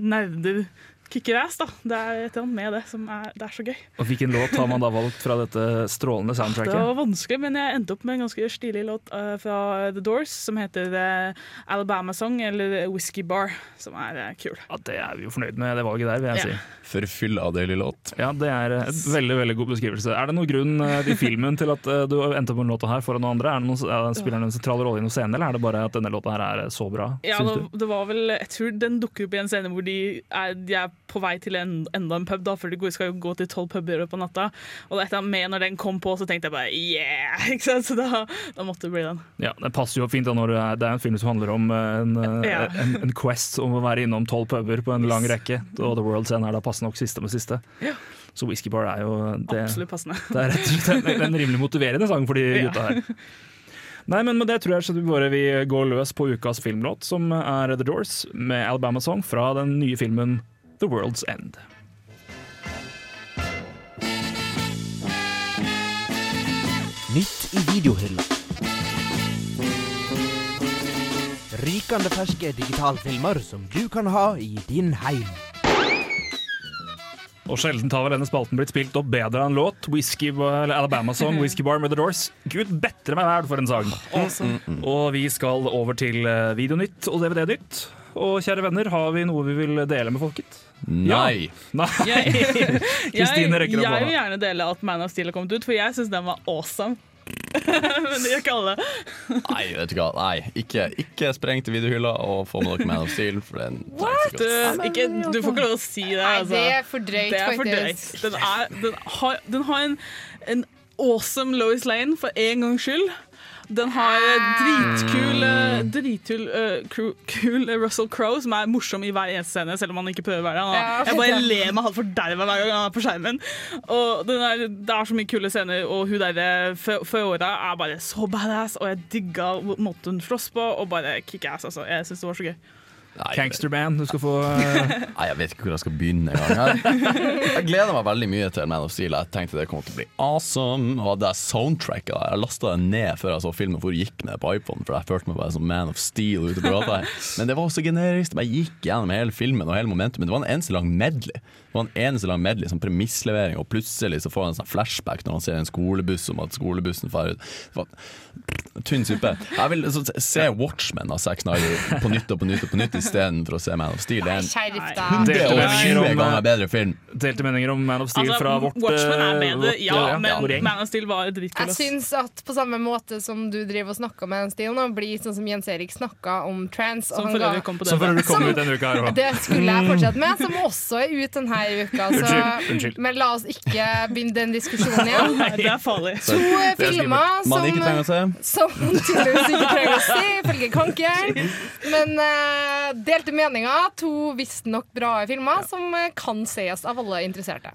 S4: nerder kicke-ass. da. Det er et eller annet med det som er, det er så gøy.
S3: Og hvilken låt har man da valgt fra dette strålende soundtracket?
S4: Det var vanskelig, men jeg endte opp med en ganske stilig låt eh, fra The Doors som heter eh, Alabama Song, eller Whiskey Bar, som er eh, kul.
S3: Ja, Det er vi jo fornøyd med, det valget der, vil jeg
S4: Ja.
S3: si.
S5: Forfylla deilig låt.
S3: Ja, det er en veldig veldig god beskrivelse. Er det noen grunn i filmen til at du endte på den låta her foran noen andre? Er det noen, spiller den en sentral rolle i noen scene, eller er det bare at denne låta her er så bra?
S4: Ja,
S3: syns
S4: det, det var vel Jeg tror den dukker opp i en scene hvor de er, de er på vei til en, enda en pub, da, for de skal jo gå til tolv puber på natta. Og etter er med når den kom på, så tenkte jeg bare yeah! [laughs] Ikke sant? Så da, da måtte det bli den.
S3: Ja, Det passer jo fint da når det er, det er en film som handler om eh, en, eh,
S4: Ja.
S3: en, en quest om å være innom tolv puber på en lang rekke. Og The World's End er da passende nok siste med siste.
S4: Ja.
S3: Så Whiskey Bar er jo det,
S4: Absolutt passende.
S3: Det er rett og slett en, en rimelig motiverende sang for de
S4: Ja.
S3: gutta her. Nei, men med det tror jeg vi bare vi går løs på ukas filmlåt, som er The Doors med Alabama Song fra den nye filmen The World's End.
S7: Nytt i videohylla. Rykende ferske digitalfilmer som du kan ha i din heim.
S3: Og sjelden har vel denne spalten blitt spilt opp bedre enn låt. Whiskey, eller Alabama Song, Whiskey Bar med The Doors. Gud bedre meg verd for en sang!
S4: Og,
S3: Og vi skal over til eh, Videonytt og DVD-nytt. Og kjære venner, har vi noe vi vil dele med folket?
S5: Nei.
S3: Ja. Nei. [laughs]
S4: Jeg, [laughs]
S3: Kristine rekker opp
S4: jeg vil gjerne dele at Man of Steel har kommet ut, for jeg syns den var awesome. [laughs] Men det gjør ikke alle.
S5: Nei, vet du hva. Nei, ikke, ikke spreng til videohylla og få med dere Man of Steel. For den
S4: What? Du, ikke, du får ikke lov å si det.
S6: Nei,
S4: altså.
S6: det er for drøyt,
S4: Det er for
S6: faktisk.
S4: drøyt. Den, er, den, har, den har en, en awesome Lois Lane for en gangs skyld. Den har dritkul, eh, dritkul uh, kul, Russell Crowe, som er morsom i hver eneste scene, selv om han ikke prøver å være det. Jeg bare ler meg halvt forderva hver gang han er på skjermen. Og den er, det er så mye kule scener, og hun der Feora er bare så badass, og jeg digga måten hun slåss på, og bare kickass. Altså. Jeg syns det var så gøy.
S3: Gangsterman, du skal få [laughs] eh,
S5: Nei, Jeg vet ikke hvor jeg skal begynne engang. Jeg, gleder meg veldig mye til Man of Steel. Jeg tenkte det kom til å bli awesome. Og det soundtracket der. Jeg lasta det ned før jeg så filmen, for jeg gikk med det på iPhone. For jeg følte meg bare som Man of Steel ute på gata. Men det var også generisk. Jeg gikk gjennom hele filmen og hele momentet, men det var en eneste lang medley. Det var en eneste lang medley, sånn premisslevering, og plutselig så får han en sånn flashback når han ser en skolebuss om at skolebussen farer ut. Det tynn suppe. Jeg vil så, se Watchmen av Zack Snyder på nytt og på nytt og på nytt i istedenfor å se Man of Steel. Det er en
S6: Skjerp deg.
S3: Delte meninger
S5: 120 ganger bedre film.
S3: Delte meninger om Man of Steel
S4: Altså,
S3: fra vårt
S4: Watchmen er
S3: med
S4: bedre,
S3: vårt,
S4: ja,
S3: eh,
S4: men
S3: ja.
S4: Man of Steel var dritkul.
S6: Jeg syns at på samme måte som du driver og snakker med of Steel nå, blir sånn som Jens Erik snakka om trans.
S4: Som for øvrig kom på
S3: kom
S6: Som-
S3: ut denne uka her.
S6: Det skulle jeg fortsette med, som også er ut denne uka. Så,
S3: Unnskyld, unnskyld.
S6: Men la oss ikke begynne den diskusjonen igjen. [laughs]
S4: Nei, det er farlig.
S6: To eh,
S5: er
S6: filmer
S5: Man ikke trenger å se.
S6: som [laughs] tydeligvis ikke trenger å se, ifølge Kankeren. Men uh, delte meninger. To visstnok bra filmer som eh, kan ses av alle interesserte.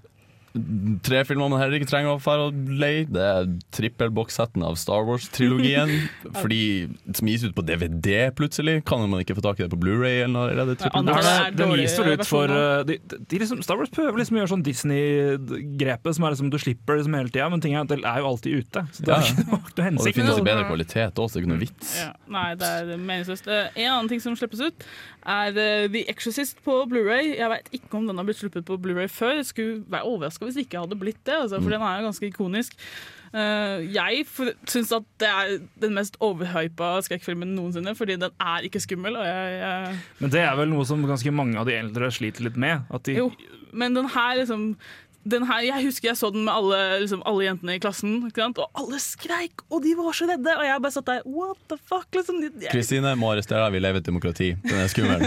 S5: Tre filmer man heller ikke trenger å fære og leie. Det er trippelbokssetten av Star Wars-trilogien. [laughs] Fordi Som gis ut på DVD plutselig. Kan man ikke få tak i det på Blu-ray eller noe? det
S3: Er det, den gis vel ut for uh, de, de liksom, Star Wars prøver liksom å gjøre sånn Disney-grepet som er liksom du slipper liksom hele tida, men ting er, at det er jo alltid ute. Så det
S5: Ja.
S3: er ikke noe, noe
S5: Og det finnes i bedre kvalitet også, det er ikke noe vits.
S4: Ja, nei, det er meningsløst. Eh, En annen ting som slippes ut, er eh, The Exorcist på Blu-ray. Jeg vet ikke om den har blitt sluppet på Blu-ray før. Det skulle være overraska hvis det ikke hadde blitt det, altså, for
S5: Mm.
S4: den er jo ganske ikonisk. Uh, jeg syns at det er den mest overhypa skrekkfilmen noensinne, fordi den er ikke skummel. Og jeg, jeg
S3: Men det er vel noe som ganske mange av de eldre sliter litt med. At de,
S4: Jo, men den her liksom her, jeg husker jeg så den med alle, liksom, alle jentene i klassen, ikke sant? og alle skreik, og de var så redde. Og jeg bare satt der What the fuck? Liksom,
S5: Kristine må arrestere deg, vi lever i et demokrati. Den er skummel.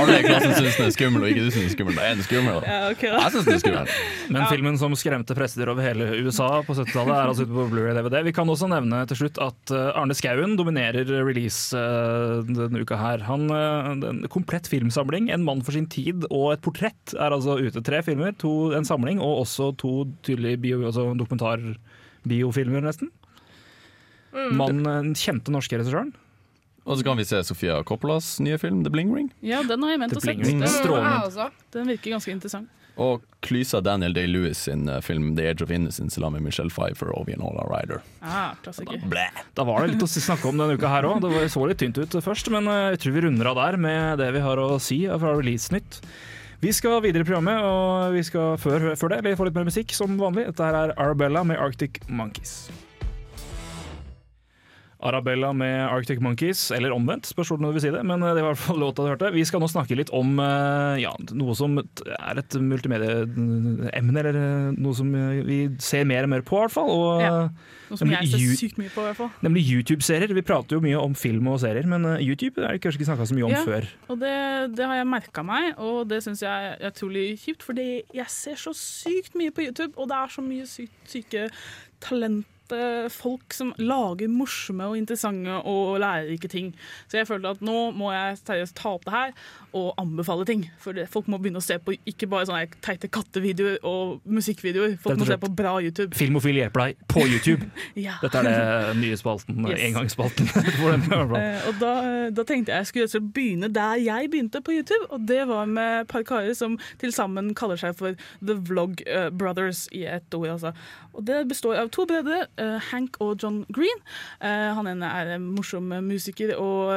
S5: Alle i klassen syns den er skummel, og ikke du syns den er skummel, da er den skummel. Da.
S4: Ja, okay, da.
S5: Jeg syns den er skummel.
S3: Men filmen som skremte prester over hele USA på 70-tallet, er altså ute på Blu-ray DVD. Vi kan også nevne til slutt at eh, Arne Skouen dominerer release eh, denne uka her. Han, eh, en komplett filmsamling, 'En mann for sin tid' og et portrett er altså ute. Tre filmer, to, en samling og også to tydelige bio, altså dokumentarbiofilmer, nesten.
S6: Mm.
S3: Mann, den kjente norske regissøren.
S5: Og så kan vi se Sofia Coppolas nye film 'The Bling Ring'.
S4: ja, den har jeg ment å se. Den. Den virker ganske interessant.
S5: Og klysa Daniel Day-Lewis sin eh, film 'The Age of Innocence' sammen med Michelle Pfeiffer og Vianola Ryder.
S4: Ah, klassiker.
S3: Da var det litt å snakke om denne uka her òg. Det så litt tynt ut først, men eh, jeg tror vi runder av der med det vi har å si fra Release-nytt. Vi skal videre i programmet, og vi skal før, før det eller få litt mer musikk som vanlig. Dette her er Arabella med Arctic Monkeys. Arabella med Arctic Monkeys, eller omvendt, spørs hvordan du vil si det. Men eh, det var i hvert fall låta du hørte. Vi skal nå snakke litt om eh, ja, noe som er et multimedieemne, eller eh, noe som vi ser mer og mer på, i hvert fall. Og,
S4: Ja. Noe som jeg ser sykt mye på, i hvert fall.
S3: Nemlig YouTube-serier. Vi prater jo mye om film og serier, men YouTube er det kanskje ikke snakka så mye om
S4: Ja,
S3: før.
S4: Og det, det har jeg merka meg, og det syns jeg er utrolig kjipt. Fordi jeg ser så sykt mye på YouTube, og det er så mye sykt, syke talente folk som lager morsomme og interessante og lærerike ting. Så jeg følte at nå må jeg seriøst ta opp det her og anbefale ting. For det, folk må begynne å se på ikke bare sånne teite kattevideoer og musikkvideoer. Folk må se på bra YouTube.
S3: Filmofil hjelper deg på [laughs] YouTube.
S4: Ja.
S3: Dette er det nye spalten,
S4: Yes.
S3: engangsspalten. [laughs] i hvert fall.
S4: Eh, og da, da tenkte jeg jeg skulle og slett begynne der jeg begynte på YouTube, og det var med et par karer som til sammen kaller seg for The Vlog eh, Brothers i ett ord. Altså. Og det består av to brødre, Hank og John Green. Han ene er en morsom musiker og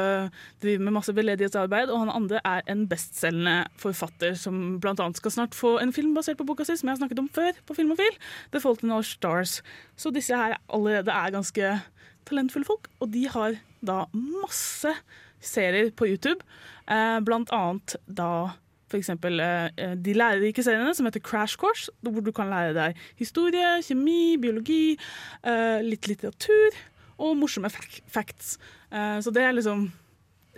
S4: driver med masse veldedighetsarbeid, og han andre er en bestselgende forfatter som annet skal snart få en film basert på boka si, som jeg har snakket om før på Filmofil, The Fault in Our Stars. Så disse her allerede er ganske talentfulle folk, og de har da masse serier på YouTube, eh, blant annet da for eksempel eh, de lærerike seriene som heter Crash Course, hvor du kan lære deg historie, kjemi, biologi, eh, litt litteratur og morsomme facts. Eh, så det er liksom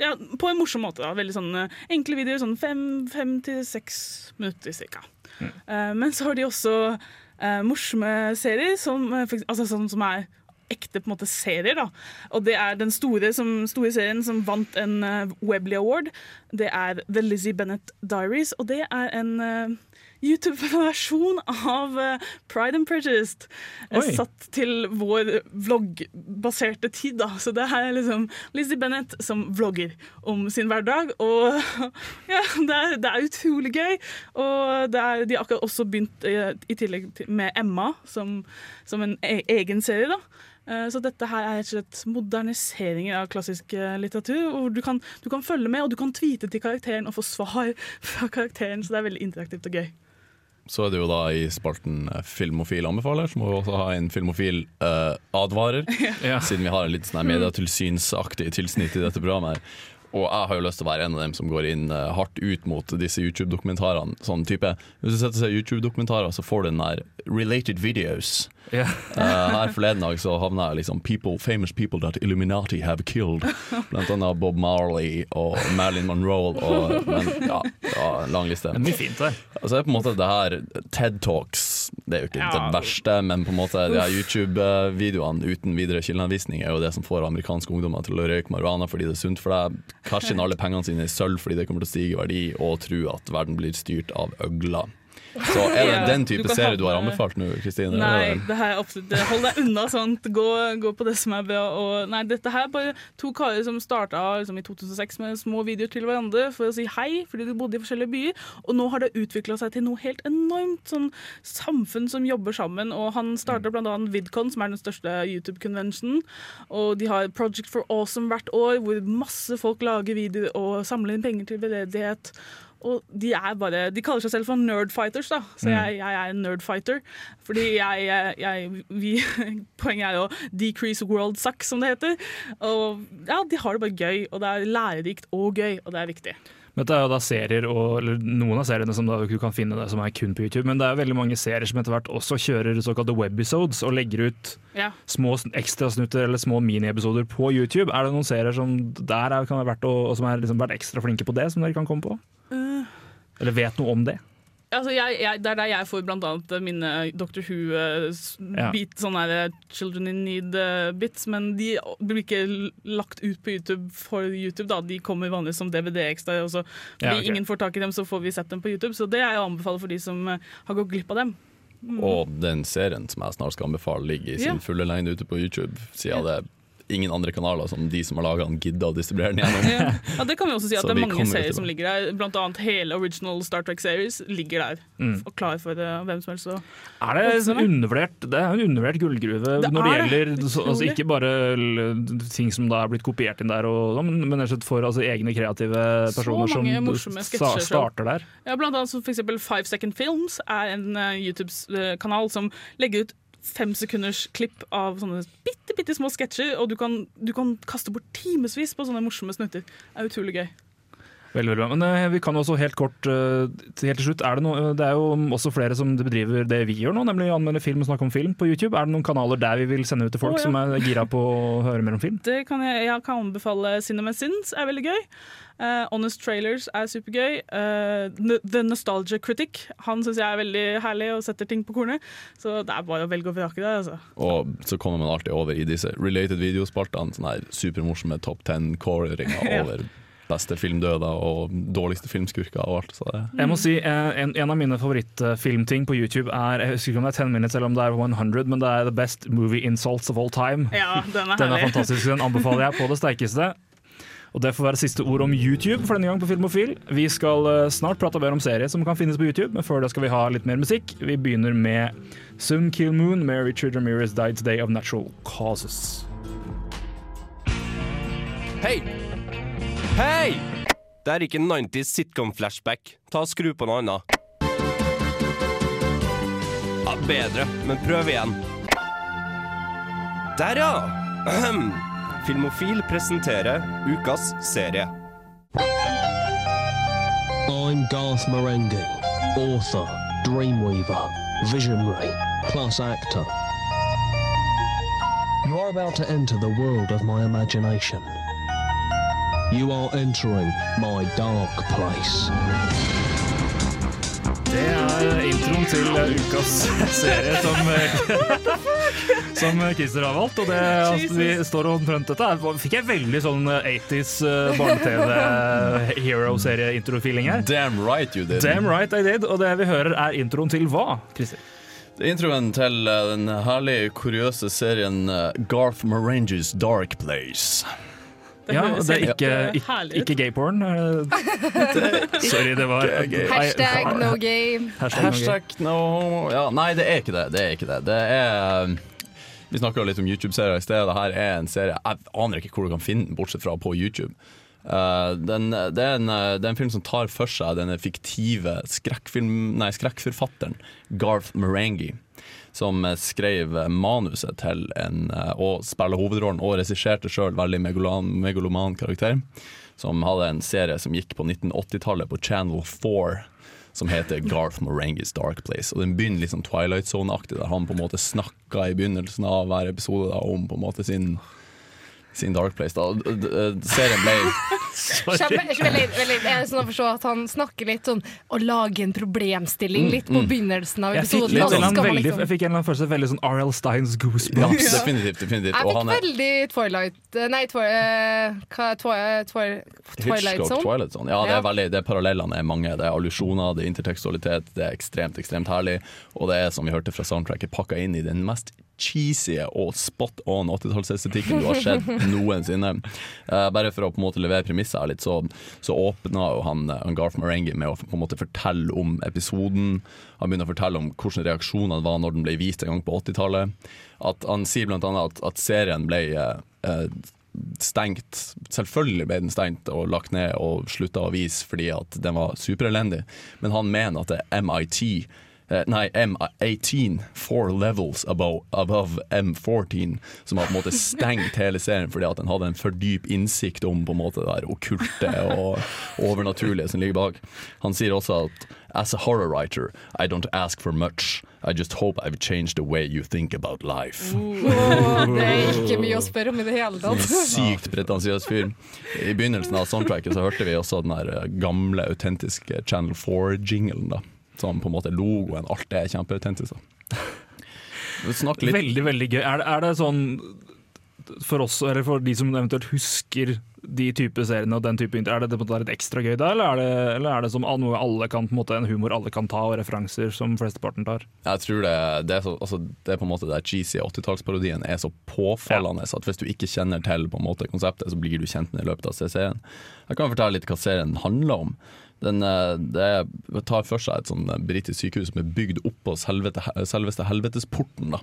S4: ja, på en morsom måte. da, Veldig sånne enkle videoer, sånn fem, fem til seks minutter cirka. Eh, men så har de også eh, morsomme serier, som, eh, altså sånn som er ekte på en måte serier. da. Og det er den store, som, store serien som vant en uh, Webley Award. Det er The Lizzie Bennett Diaries, og det er en eh, YouTube-versjon av eh, Pride and Prejudice. eh,
S3: Oi.
S4: Satt til vår vloggbaserte tid. da. Så det her er liksom Lizzie Bennett som vlogger om sin hverdag. Og [laughs] ja, det er, det er utrolig gøy. Og det er, de har akkurat også begynt eh, i tillegg med Emma som, som en e egen serie. da. Så dette her er rett og slett moderniseringer av klassisk litteratur. hvor du kan, du kan følge med, og du kan tweete til karakteren og få svar [laughs] fra karakteren. Så det er veldig interaktivt og gøy.
S5: Så er det jo da i spalten eh, Filmofil anbefaler, så må vi også ha en filmofil uh, advarer. [laughs]
S3: Ja.
S5: Siden vi har en litt sånn medietilsynsaktig tilsnitt i dette programmet. her Og jeg har jo lyst til å være en av dem som går inn uh, hardt ut mot disse YouTube-dokumentarene. Sånn type Hvis du setter seg YouTube-dokumentarer, så får du den der related videos.
S3: Ja.
S5: Eh, her forleden dag så havna jeg liksom people, Famous people that Illuminati have killed. Blant annet Bob Marley og Marilyn Monroe. Og, men ja, en lang liste.
S3: Det mye fint der.
S5: Altså det er på en måte det her TED Talks Det er jo ikke
S3: Ja.
S5: det verste, men på en måte de her YouTube-videoene uten videre kildeanvisning er jo det som får amerikanske ungdommer til å røyke marihuana fordi det er sunt for deg, cashe inn alle pengene sine i sølv fordi det kommer til å stige i verdi, og tro at verden blir styrt av øgler. Så er det den type
S4: kan
S5: serie du har anbefalt nå, Kristine?
S4: Nei, det her er absolutt. Hold deg unna sånt. Gå, gå på det som er bra. Og, nei, dette her er bare to karer som starta liksom, i 2006 med små videoer til hverandre for å si hei, fordi de bodde i forskjellige byer. Og nå har det utvikla seg til noe helt enormt. Sånn samfunn som jobber sammen. Og han starta bl.a. VidCon, som er den største YouTube-konvensjonen. Og de har Project for Awesome hvert år, hvor masse folk lager videoer og samler inn penger til veldedighet. Og de er bare De kaller seg selv for nerdfighters, da. Så
S3: Mm.
S4: jeg, jeg er en nerdfighter. Fordi jeg, jeg, vi, [laughs] Poenget er å decrease world suck, som det heter. Og ja, de har det bare gøy, og det er lærerikt og gøy, og det er viktig.
S3: Men Dette er jo da serier, og, eller noen av seriene som da du kan finne det som er kun på YouTube, men det er veldig mange serier som etter hvert også kjører såkalte webisodes og legger ut
S4: Ja.
S3: små ekstrasnutter eller små miniepisoder på YouTube. Er det noen serier som der er, kan være verdt å, og som er liksom vært ekstra flinke på det, som dere kan komme på?
S4: Uh,
S3: Eller vet noe om det?
S4: altså jeg, jeg, det er der jeg får blant annet mine Dr. Who-bit, sånne her eh, Children in Need-bits, men de blir ikke lagt ut på YouTube for YouTube. da. De kommer vanligvis som DVD-ekstra. og så Fordi
S5: Ja, okay.
S4: ingen får tak i dem, så får vi sett dem på YouTube. Så det er jeg anbefaler for de som eh, har gått glipp av dem. Mm.
S5: Og den serien som jeg snart skal anbefale, ligger i sin
S4: Ja.
S5: fulle lengde ute på YouTube. Siden det ingen andre kanaler som de som har laga den, gidder å distribuere den gjennom.
S4: Ja. ja, det kan vi også si at det er mange serier som ligger der. Blant annet hele original Star Trek series ligger der.
S3: Mm.
S4: Og klar for eh, hvem som helst Og,
S3: Er det,
S4: og,
S3: undervurdert, det er en undervurdert gullgruve
S4: Det
S3: når det
S4: er
S3: gjelder så, altså, ikke bare ting som da er blitt kopiert inn der, og, men, men rett og slett for altså, egne kreative personer som sta- starter der.
S4: Ja, blant annet for eksempel Five Second Films er en uh, YouTube-kanal som legger ut fem sekunders klipp av sånne bitte, bitte små sketsjer, og du kan, du kan kaste bort timevis på sånne morsomme snutter. Det er utrolig gøy.
S3: Veldig, veldig bra. Men eh, vi kan også helt kort eh, helt til slutt, er det, noe, det er jo også flere som bedriver det vi gjør nå, nemlig anmelde film og snakke om film på YouTube. Er det noen kanaler der vi vil sende ut til folk
S4: oh, ja.
S3: som er gira på å høre mer om film?
S4: Det kan jeg, jeg kan anbefale Cinema Sins, er veldig gøy. Uh, Honest Trailers er supergøy. Uh, The Nostalgia Critic han syns jeg er veldig herlig og setter ting på kornet. Så det er bare å velge og vrake det. Altså.
S5: Og så kommer man alltid over i disse related videospaltene. Sånne her supermorsomme top ten-kåringer [laughs]
S4: Ja.
S5: over beste filmdøder og dårligste filmskurker og alt. Så det.
S3: Jeg må si, eh, en, en av mine favorittfilmting på YouTube er Jeg husker ikke om det er 10 minutes eller om det er 100, men det er The Best Movie Insults of All Time.
S4: Ja, den er
S3: Den er fantastisk, den anbefaler jeg på det sterkeste. Og Det får være siste ord om YouTube for denne gang på Filmofil. Vi skal eh, snart prate mer om serier som kan finnes på YouTube, men før det skal vi ha litt mer musikk. Vi begynner med Soon Kill Moon med Richard Ramirez Died Today of Natural Causes.
S18: Hei! Hei! Det er ikke 90s sitcom-flashback. Ta og Skru på noe annet. Ja, bedre, men prøv igjen. Der, ja! Ahem. Filmofil presenterer ukas serie.
S21: I'm Garth Marenghi, author, dreamweaver, visionary, plus actor. You are about to enter the world of my imagination. You are entering my dark place.
S3: Det er introen til eh, ukas serie som, eh, [laughs] som Christer har valgt. Og det at vi står omtrent dette, fikk jeg veldig sånn eh, 80s eh, barne-TV hero-serie-intro-feeling her.
S5: Damn right you did.
S3: Damn right I did. Og det vi hører er introen til hva, Christer?
S5: Det er introen til eh, den herlige, kuriøse serien eh, Garth Marengis Dark Place.
S4: Det
S3: ja, det er ikke,
S4: eh,
S3: ikke, ikke gayporn. Sorry, det var
S6: Hashtag no game.
S3: Hashtag no gay.
S5: Hashtag no ja, Nei, det er ikke det. Det er ikke det. Det er Vi snakka litt om YouTube-serier i sted. Dette er en serie Jeg aner ikke hvor du kan finne den, bortsett fra på YouTube. Uh, den, det, er en, det er en film som tar for seg denne fiktive skrekkfilm, nei, skrekkforfatteren Garth Marenghi. Som uh, skrev manuset til en, uh, og spiller hovedrollen og regisserte sjøl veldig megaloman, megaloman karakter. som hadde en serie som gikk på 1980-tallet på Channel 4. Som heter Garth Marengis Dark Place. Og Den begynner litt sånn Twilight Zone-aktig, der han på en måte snakka i begynnelsen av hver episode da, om på en måte sin, sin Dark Place. Da. D- d- Serien ble [laughs]
S6: Kjempe, det er sånn å forstå at han snakker litt sånn å lage en problemstilling litt på
S5: Mm, mm.
S6: begynnelsen av episoden.
S3: Jeg fikk, litt, en veldig,
S6: liksom-
S3: jeg fikk en eller annen følelse veldig sånn R.L. Steins
S5: Ja, definitivt. definitivt.
S6: Jeg fikk
S5: han er
S6: veldig Twilight eh, Nei, twi, eh, hva, twi, twi, Twilight
S5: Hitchcock,
S6: Zone.
S5: Twilight Zone. Ja, det er, veldig, det er parallellene er mange. Det er allusjoner, det er intertekstualitet, det er ekstremt, ekstremt herlig. Og det er, som vi hørte fra soundtracket, pakka inn i den mest cheesy og spot on 80-tallsestetikken du har sett noensinne. Uh, bare for å på en måte levere premisser litt, så, så åpna jo han, eh, han Garth Marenghi med å på en måte fortelle om episoden. Han begynner å fortelle om hvordan reaksjonene var når den ble vist en gang på 80-tallet. Han sier annet at, at serien ble eh, stengt. Selvfølgelig ble den stengt og lagt ned og slutta å vise fordi at den var superelendig, men han mener at det er MIT Nei, M18, four levels above, above M14, som har på en måte stengt hele serien fordi at den hadde en for dyp innsikt om på en måte det okkulte og overnaturlige som ligger bak. Han sier også at As a horror writer, I don't ask for much. I just hope I've changed the way you think about life.
S6: Oh, det er ikke mye å spørre om i det hele tatt.
S5: sykt pretensiøs fyr. I begynnelsen av soundtracket så hørte vi også den eh, gamle, autentiske Channel 4-jinglen. da Som på en måte logoen. Alt det er kjempeautentisk. da. [laughs] Snakk litt
S3: Veldig, veldig gøy. Er det, er det sånn for oss, eller for de som eventuelt husker de type seriene og den type Er det, på en måte litt ekstra gøy da, eller er det, eller er det som noe alle kan, på en måte en humor alle kan ta, og referanser som flesteparten tar?
S5: Jeg tror det, det, er så, altså, det er på en måte der cheesy 80-tallsparodien er så påfallende at hvis du ikke kjenner til på en måte konseptet, så blir du kjent med det i løpet av serien. Jeg kan fortelle litt hva serien handler om. Den, eh, det tar for seg et sånn eh, britisk sykehus som er bygd oppå selvete, selveste helvetesporten. da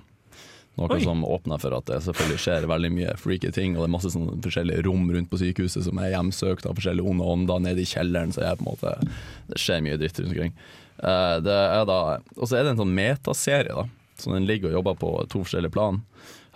S5: Noe
S3: Oi.
S5: som åpner for at det selvfølgelig skjer veldig mye freaky ting, og det er masse sånne forskjellige rom rundt på sykehuset som er hjemsøkt av forskjellige onde ånder. Nede i kjelleren så er på en måte Det skjer mye dritt rundt omkring. Eh, Og så er det en sånn metaserie, da. Så den ligger og jobber på to forskjellige plan.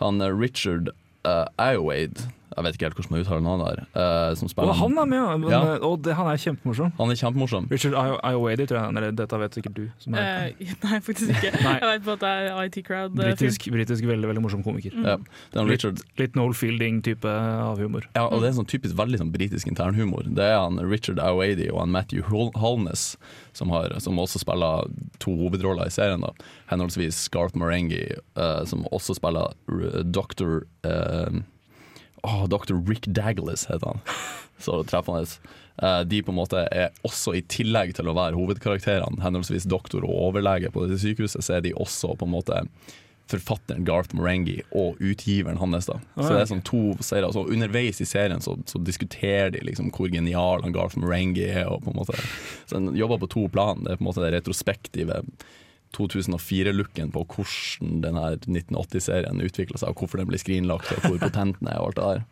S5: Han Richard uh, Iowade, jeg vet ikke helt hvordan man uttaler navnet der, Uh, som spiller
S3: Og han er med, ja. Men,
S5: Ja.
S3: Og det, han er kjempemorsom.
S5: Han er kjempemorsom.
S3: Richard Iowady, tror jeg. Eller dette vet sikkert du. Som er
S4: Eh, [laughs] nei, faktisk ikke. [laughs]
S3: Nei.
S4: Jeg vet bare at det er IT Crowd. eh,
S3: britisk, britisk veldig veldig morsom komiker.
S4: Mm.
S5: Ja, det er han
S3: Litt,
S5: Richard
S3: litt Noel Fielding-type av humor.
S5: Ja, og det er sånn typisk veldig sånn britisk internhumor. Det er han Richard Iowady og han Matthew Holness som, har, som også spiller to hovedroller i serien. da Henholdsvis Garth Marenghi, uh, som også spiller r- Dr. eh, åh, Dr. Rick Daglis heter han. [laughs] Så treffende. Eh, de på en måte er også, i tillegg til å være hovedkarakterene, henholdsvis doktor og overlege på dette sykehuset, så er de også på en måte forfatteren Garth Marenghi og utgiveren hans. da Så det er sånn to serier Så Underveis i serien så, så diskuterer de liksom hvor genial han Garth Marenghi er. Og på en måte Så Han jobber på to plan. Det er på en måte det retrospektive 2004-looken på hvordan den her 1980-serien utvikla seg, og hvorfor den ble skrinlagt, og hvor potent den er. Og alt det der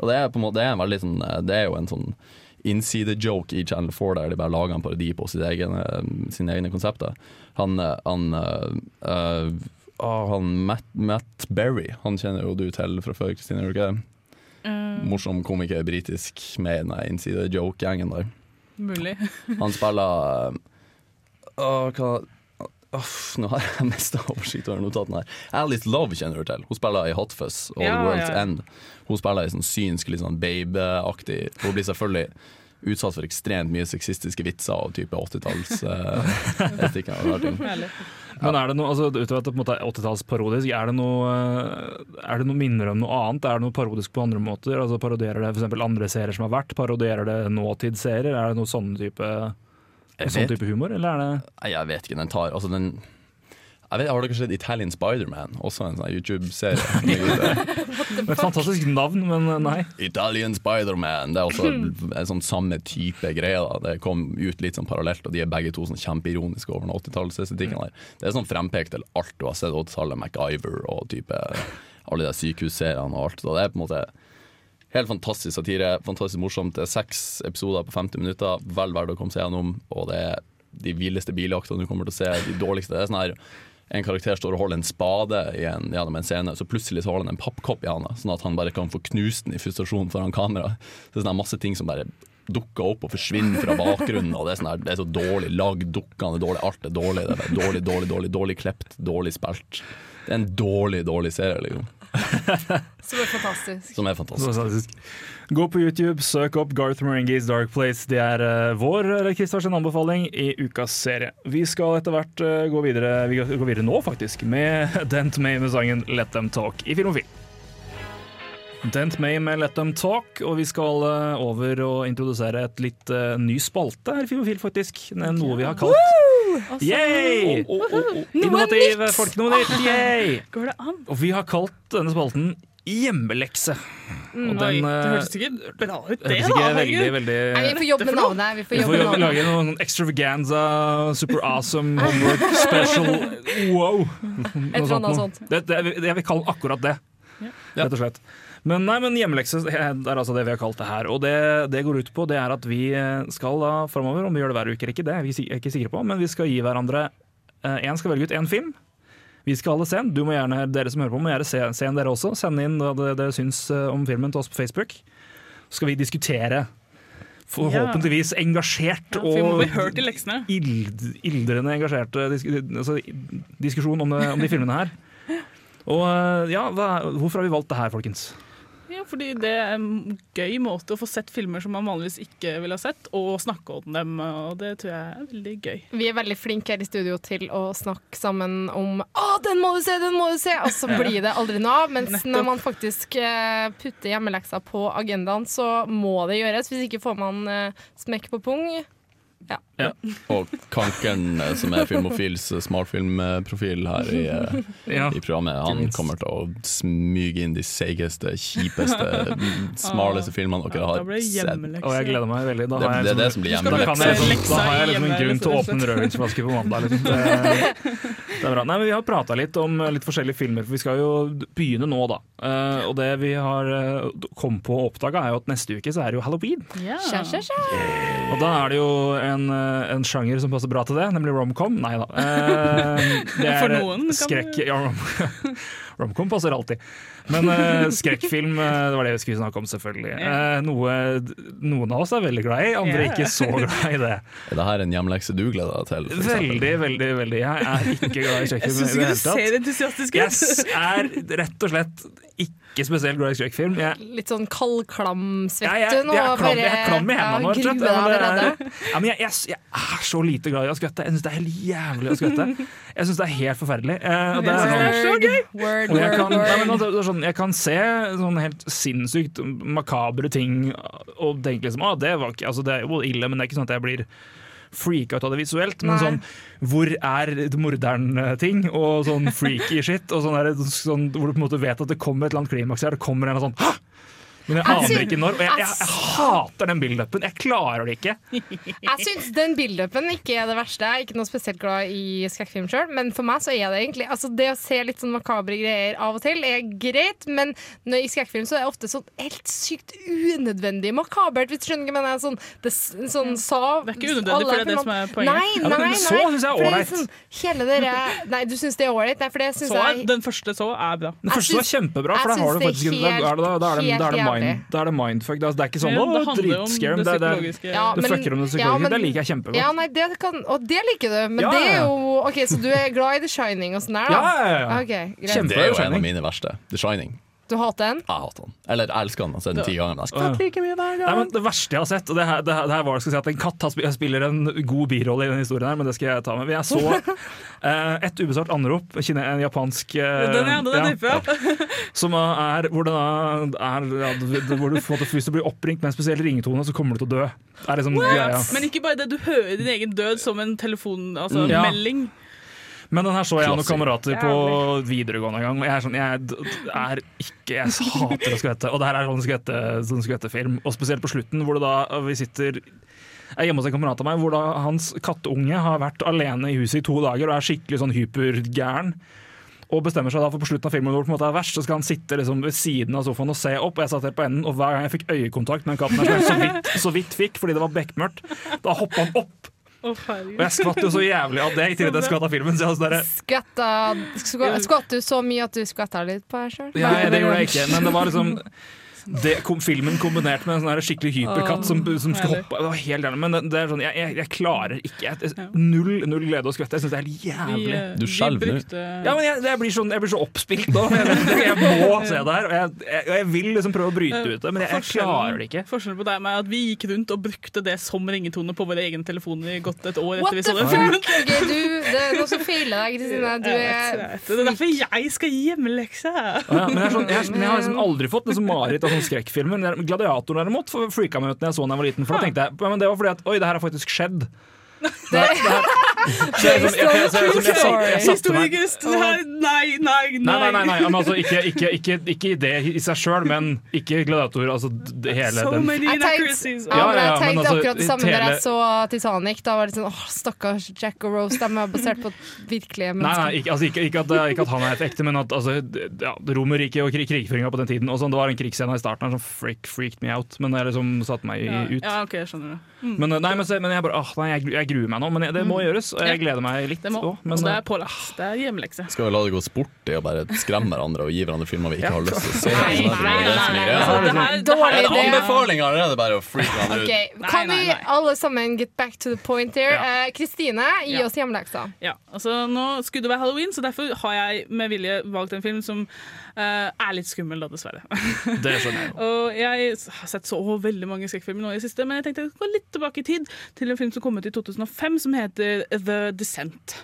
S5: Og det er på en måte Det er, en veldig sånn, det er jo en sånn innsidejoke i Channel 4 der de bare lager en parodi på sine egne, sine egne konsepter. Han, han, øh, øh, ah, han Matt, Matt Berry, han kjenner jo du til fra før, Kristine, gjør du ikke det?
S4: Mm.
S5: Morsom komiker, britisk, med den innsidejoke-gjengen der.
S4: Mulig.
S5: Han spiller uh, hva Uff, nå har jeg mista oversikt over notatene her. Alice Love kjenner du til. Hun spiller i Hot Fuzz og
S4: Ja,
S5: The World's
S4: ja.
S5: End. Hun spiller i sånn synsk, litt sånn babeaktig Hun blir selvfølgelig utsatt for ekstremt mye sexistiske vitser av type 80-talls uh, [laughs] estikker og rare ting.
S3: Men er det noe, altså, utover at det på en måte er 80-tallsparodisk, er det noe eh, Er det noe minner om noe annet? Er det noe parodisk på andre måter? Altså Parodierer det f.eks. andre serier som har vært? Parodierer det nåtidsserier? Er det noe sånne type,
S5: Jeg
S3: sånn type humor, eller er det
S5: Nei, jeg vet ikke. Den tar Altså, den jeg vet, Har dere sett Italian Spiderman? Også en sånn YouTube-serie. [laughs]
S3: Et fantastisk navn, men eh, nei.
S5: Italian Spiderman. Det er også en sånn samme type greie. da Det kom ut litt sånn parallelt, og de er begge to sånn kjempeironiske over den 80-tallsestetikken. Mm. Det er sånn frempekt til alt du har sett 80-tallet, MacGyver og type alle de sykehusseriene og alt. Så det er på en måte helt fantastisk satire, fantastisk morsomt. Det er seks episoder på 50 minutter, vel verdt å komme seg gjennom. Og det er de villeste biljaktene du kommer til å se, de dårligste. Det er sånn her en karakter står og holder en spade en, gjennom en scene, så plutselig så holder han en pappkopp i hånda, sånn at han bare kan få knust den i frustrasjon foran kamera. Det er sånne masse ting som bare dukker opp og forsvinner fra bakgrunnen. Og det, er sånn her, det er så dårlig lagd, dukkene er dårlig, alt er dårlig. Det er dårlig, dårlig, dårlig, dårlig klept, dårlig spilt. Det er en dårlig, dårlig serie, liksom.
S6: Som er fantastisk.
S5: Som er fantastisk.
S3: Fantastisk. Gå på YouTube, søk opp Garth Marengis Dark Place. Det er uh, vår eller Kristers anbefaling i ukas serie. Vi skal etter hvert uh, gå videre Vi går videre nå, faktisk, med [laughs] Dent May med sangen Let Them Talk i Filmofil. Dent May med Let Them Talk, og vi skal uh, over og introdusere et litt eh, ny spalte her i Filmofil, faktisk. Noe vi har kalt Yay! Innovativ folk, noe nytt! Yay!
S4: Går det an?
S3: Og vi har kalt denne spalten Hjemmelekse.
S4: Mm,
S3: Og
S4: Nei,
S3: den,
S4: det
S3: eh,
S4: hørtes ikke bra ut, det. da,
S3: veldig, veldig
S6: Nei, vi får jobbe med navnet. Vi får
S3: vi
S6: jobbe
S3: får
S6: med
S3: lage noen extravaganza, super awesome, homework special [laughs] wow.
S6: Et eller annet sånt.
S3: Det, det, jeg vil kalle akkurat det, rett og slett. Men, nei, men hjemmelekse er altså det vi har kalt det her. Og det det går ut på, det er at vi skal da framover, om vi gjør det hver uke eller ikke, det er vi ikke sikre på, men vi skal gi hverandre Én skal velge ut én film. Vi skal alle se den. Du må gjerne, dere som hører på, må gjerne se, se den dere også. Send inn hva dere syns eh, om filmen til oss på Facebook. Så skal vi diskutere. Forhåpentligvis engasjert
S4: Ja,
S3: og ild, ildrende engasjert disk, altså, diskusjon om, om de filmene her. Og eh, ja, hva, Hvorfor har vi valgt det her, folkens?
S4: Ja, fordi det er en gøy måte å få sett filmer som man vanligvis ikke ville ha sett, og snakke om dem, og det tror jeg er veldig gøy.
S6: Vi er veldig flinke her i studio til å snakke sammen om 'Å, den må du se, den må du se!' Og så blir det aldri noe av. Mens
S4: Nettopp.
S6: når man faktisk eh, putter hjemmeleksa på agendaen, så må det gjøres. Hvis ikke får man eh, smekk på pung. Ja.
S5: Og Kankeren, eh, som er Filmofils eh, smartfilmprofil her i, eh,
S3: Ja.
S5: i programmet, han kommer til å smyge inn de seigeste, kjipeste, [laughs] smaleste filmene dere har sett.
S3: Og jeg gleder meg veldig. Da har jeg
S5: det er
S3: liksom-
S5: det som blir
S3: Da
S5: hjemmelekse.
S3: liksom- Da har jeg liksom en grunn til å åpne rødvinsflaske på mandag. Liksom. Det, det er bra. Nei, men Vi har prata litt om litt forskjellige filmer, for vi skal jo begynne nå, da. Eh, og det vi har kom på og oppdaga, er jo at neste uke så er det jo halloween.
S6: Sja.
S3: Og da er det jo en, en sjanger som passer bra til det, nemlig romcom. Nei da. Eh, [laughs] det er
S4: For noen
S3: skrekk...
S4: det-
S3: Ja, rom, [laughs] romcom passer alltid. Men eh, [laughs] skrekkfilm, eh, det var det vi skulle snakke om, selvfølgelig. Eh, noe noen av oss er veldig glad i, andre
S4: er
S3: ikke så glad i det.
S5: Er det her en hjemlekse du gleder deg til?
S3: Veldig, veldig, veldig. Jeg er ikke glad i
S4: Jeg
S3: skrekkfilm
S4: syns
S3: i det
S4: ikke
S3: hele
S4: du ser entusiastisk ut.
S3: Jeg er rett og slett ikke spesielt glad i skrekkfilm. Jeg,
S6: Litt sånn kaldklam,
S3: ja,
S6: vet
S3: jeg,
S6: du.
S3: jeg, klam, jeg er klam i
S6: ja,
S3: hendene nå, rett og slett. men det
S6: allerede.
S3: Ja, men jeg, jeg, jeg er så lite glad i å skvette. Jeg syns det er helt jævlig å skvette. Jeg syns det er helt forferdelig. Eh, og det er sånn, og jeg,
S6: word,
S3: kan, nei,
S6: word.
S3: altså, det er sånn, jeg kan se sånn helt sinnssykt makabre ting og tenke liksom ah, det, var ikke, altså, det er jo ille, men det er ikke sånn at jeg blir freaka ut av det visuelt. Men
S6: Nei.
S3: sånn hvor er morderen-ting, og sånn freaky shit, og sånn, der, sånn hvor du på en måte vet at det kommer et eller annet klimaks her, det kommer en eller annen sånn Hå! Men jeg aner ikke når, og jeg, jeg, jeg hater den build-upen. Jeg klarer det ikke. [laughs]
S6: Jeg syns den build-upen ikke er det verste. Jeg er ikke noe spesielt glad i skrekkfilm sjøl, men for meg så er det egentlig altså Det å se litt sånn makabre greier av og til er greit, men når, i skrekkfilm så er det ofte sånn helt sykt unødvendig makabert, hvis du skjønner hva jeg mener. Sånn, det, sånn sa
S4: Det er ikke unødvendig, for det er det som er poenget.
S6: Nei, nei, nei.
S3: så synes jeg er ålreit.
S6: sånn, hele dere Nei, du syns det er ålreit? Nei, for det syns
S4: Så
S6: jeg
S4: den første så er bra.
S3: Den første var
S6: syns-
S3: kjempebra, for da har du faktisk da er det, det, mind, da er det mindfuck. Det er ikke sånn
S4: Ja,
S3: å,
S4: det handler om det
S3: Det, det,
S4: psykologiske.
S6: Ja,
S3: det
S6: men-
S3: fucker om det
S6: ja,
S3: psykologiske.
S6: men-
S3: det liker jeg kjempegodt.
S6: Ja, nei, det kan, og det liker du, men
S3: Ja,
S6: det er jo OK, så du er glad i The Shining og sånn der, da?
S3: Ja, ja, ja.
S6: Okay, greit.
S5: Det er jo en av mine verste. The Shining.
S6: Du hater den?
S5: Jeg hater den. Eller jeg elsker den. Jeg har sett den ti ganger. Men jeg
S3: Ja.
S5: skvatt like mye hver
S3: Nei, men det verste jeg har sett, og det her, det her, det her var skal si at en katt har sp- spiller en god birolle i den historien her, men det skal jeg ta med. Men jeg så [laughs] eh, et ubesvart anrop, kine- en japansk eh,
S4: Den er, den er ja.
S3: Som er hvor, det da er, ja, hvor du får hvis du blir oppringt med en spesiell ringetone, så kommer du til å dø. Det er liksom greia.
S4: Men ikke bare det, du hører din egen død som en telefonmelding. altså
S3: Ja.
S4: melding.
S3: Men den her så jeg noen kamerater på videregående en gang, og jeg er sånn Jeg er ikke Jeg hater å skvette. Og det her er sånn skvette- sånn skvettefilm. Og spesielt på slutten, hvor det da vi sitter jeg er hjemme hos en kamerat av meg hvor da hans kattunge har vært alene i huset i to dager og er skikkelig sånn hypergæren. Og bestemmer seg da for på slutten av filmen hvor det på en måte er verst, så skal han sitte liksom ved siden av sofaen og se opp. Og jeg satt helt på enden, og hver gang jeg fikk øyekontakt med den katten, her, så vidt, så vidt fikk fordi det var bekmørkt, da hoppa han opp.
S4: Herregud.
S3: Og jeg skvatt jo så jævlig av det, i tillegg til at jeg skvatt av filmen. Så jeg var sånn der,
S6: Skvatta Skvatt du så mye at du skvatta litt på deg sjøl?
S3: Ja, det gjorde jeg ikke, men det var liksom det, kom, filmen kombinert med en sånn skikkelig hyperkatt som, som skal hoppe Det var helt gjerne, Men det, det er sånn, jeg, jeg, jeg klarer ikke jeg, Null, null glede og skvette. Jeg syns det er helt jævlig.
S4: Vi,
S5: Du skjelver nå.
S4: brukte-
S3: Ja, men jeg, jeg, blir sånn, jeg blir så oppspilt nå. Jeg, jeg må se det her. Og jeg, jeg, jeg vil liksom prøve å bryte ut det, men jeg, jeg klarer det ikke.
S4: Forskjellen på deg og meg er at vi gikk rundt og brukte det som ringetone på våre egne telefoner i godt et år
S6: What
S4: etter vi så den filmen.
S6: Du, det er noe som feiler deg, Kristine. Du er
S4: det. Det er derfor jeg skal gi hjemmelekse.
S3: Ja, men, jeg sånn, jeg, men jeg har liksom aldri fått liksom mareritt av sånne skrekkfilmer. Gladiator derimot freaka meg ut da jeg så den jeg var liten. For da tenkte jeg, men Det var fordi at oi, det her har faktisk skjedd. Det
S4: er Historiekunst! Nei, nei,
S3: nei. Nei, nei, nei, altså, ikke, ikke, ikke, ikke, det i seg sjøl, men ikke gladiator. Altså hele den
S6: Jeg tenkte, ja, ja, jeg tenkte akkurat altså, det samme da jeg så Titanic. Da var det sånn åh, stakkars Jack og Rose, de er basert på virkelige mennesker.
S3: Nei, altså, ikke, at, ikke, at, han er et ekte, men at altså, ja, Romerriket og krig, krigføringa på den tiden og sånn, Det var en krigsscene i starten som freak, freaked me out, men det liksom satte meg ut.
S4: Ja, ok, jeg skjønner det Mm.
S3: Men, nei, men, så, men jeg bare åh, nei, jeg, jeg gruer meg nå. Men det må
S4: Mm.
S3: gjøres, og jeg gleder meg litt.
S4: Det må.
S3: også, men,
S4: det
S3: eh,
S4: er pålagt. Det er hjemmelekse.
S5: Skal vi la det gå sport i å bare skremme hverandre og gi hverandre filmer vi ikke har lyst til å se?
S6: Nei,
S5: Sånn
S6: nei,
S5: det
S6: nei, nei, nei,
S5: Er
S6: Dårlig idé.
S5: anbefalinger, eller er bare å freake hverandre
S6: Ok,
S5: ut?
S6: Kan vi alle sammen get back to the point here? Eh, Kristine, gi oss hjemmeleksa.
S4: Ja, altså Nå skulle det være halloween, så derfor har jeg med vilje valgt en film som eh, er litt skummel, da, dessverre. [laughs]
S3: Det skjønner jeg jo.
S4: Og jeg har sett så veldig mange skrekkfilmer nå i det siste, men jeg tenkte jeg skulle gå litt tilbake i tid til en film som kom ut i 2005 som heter The Descent.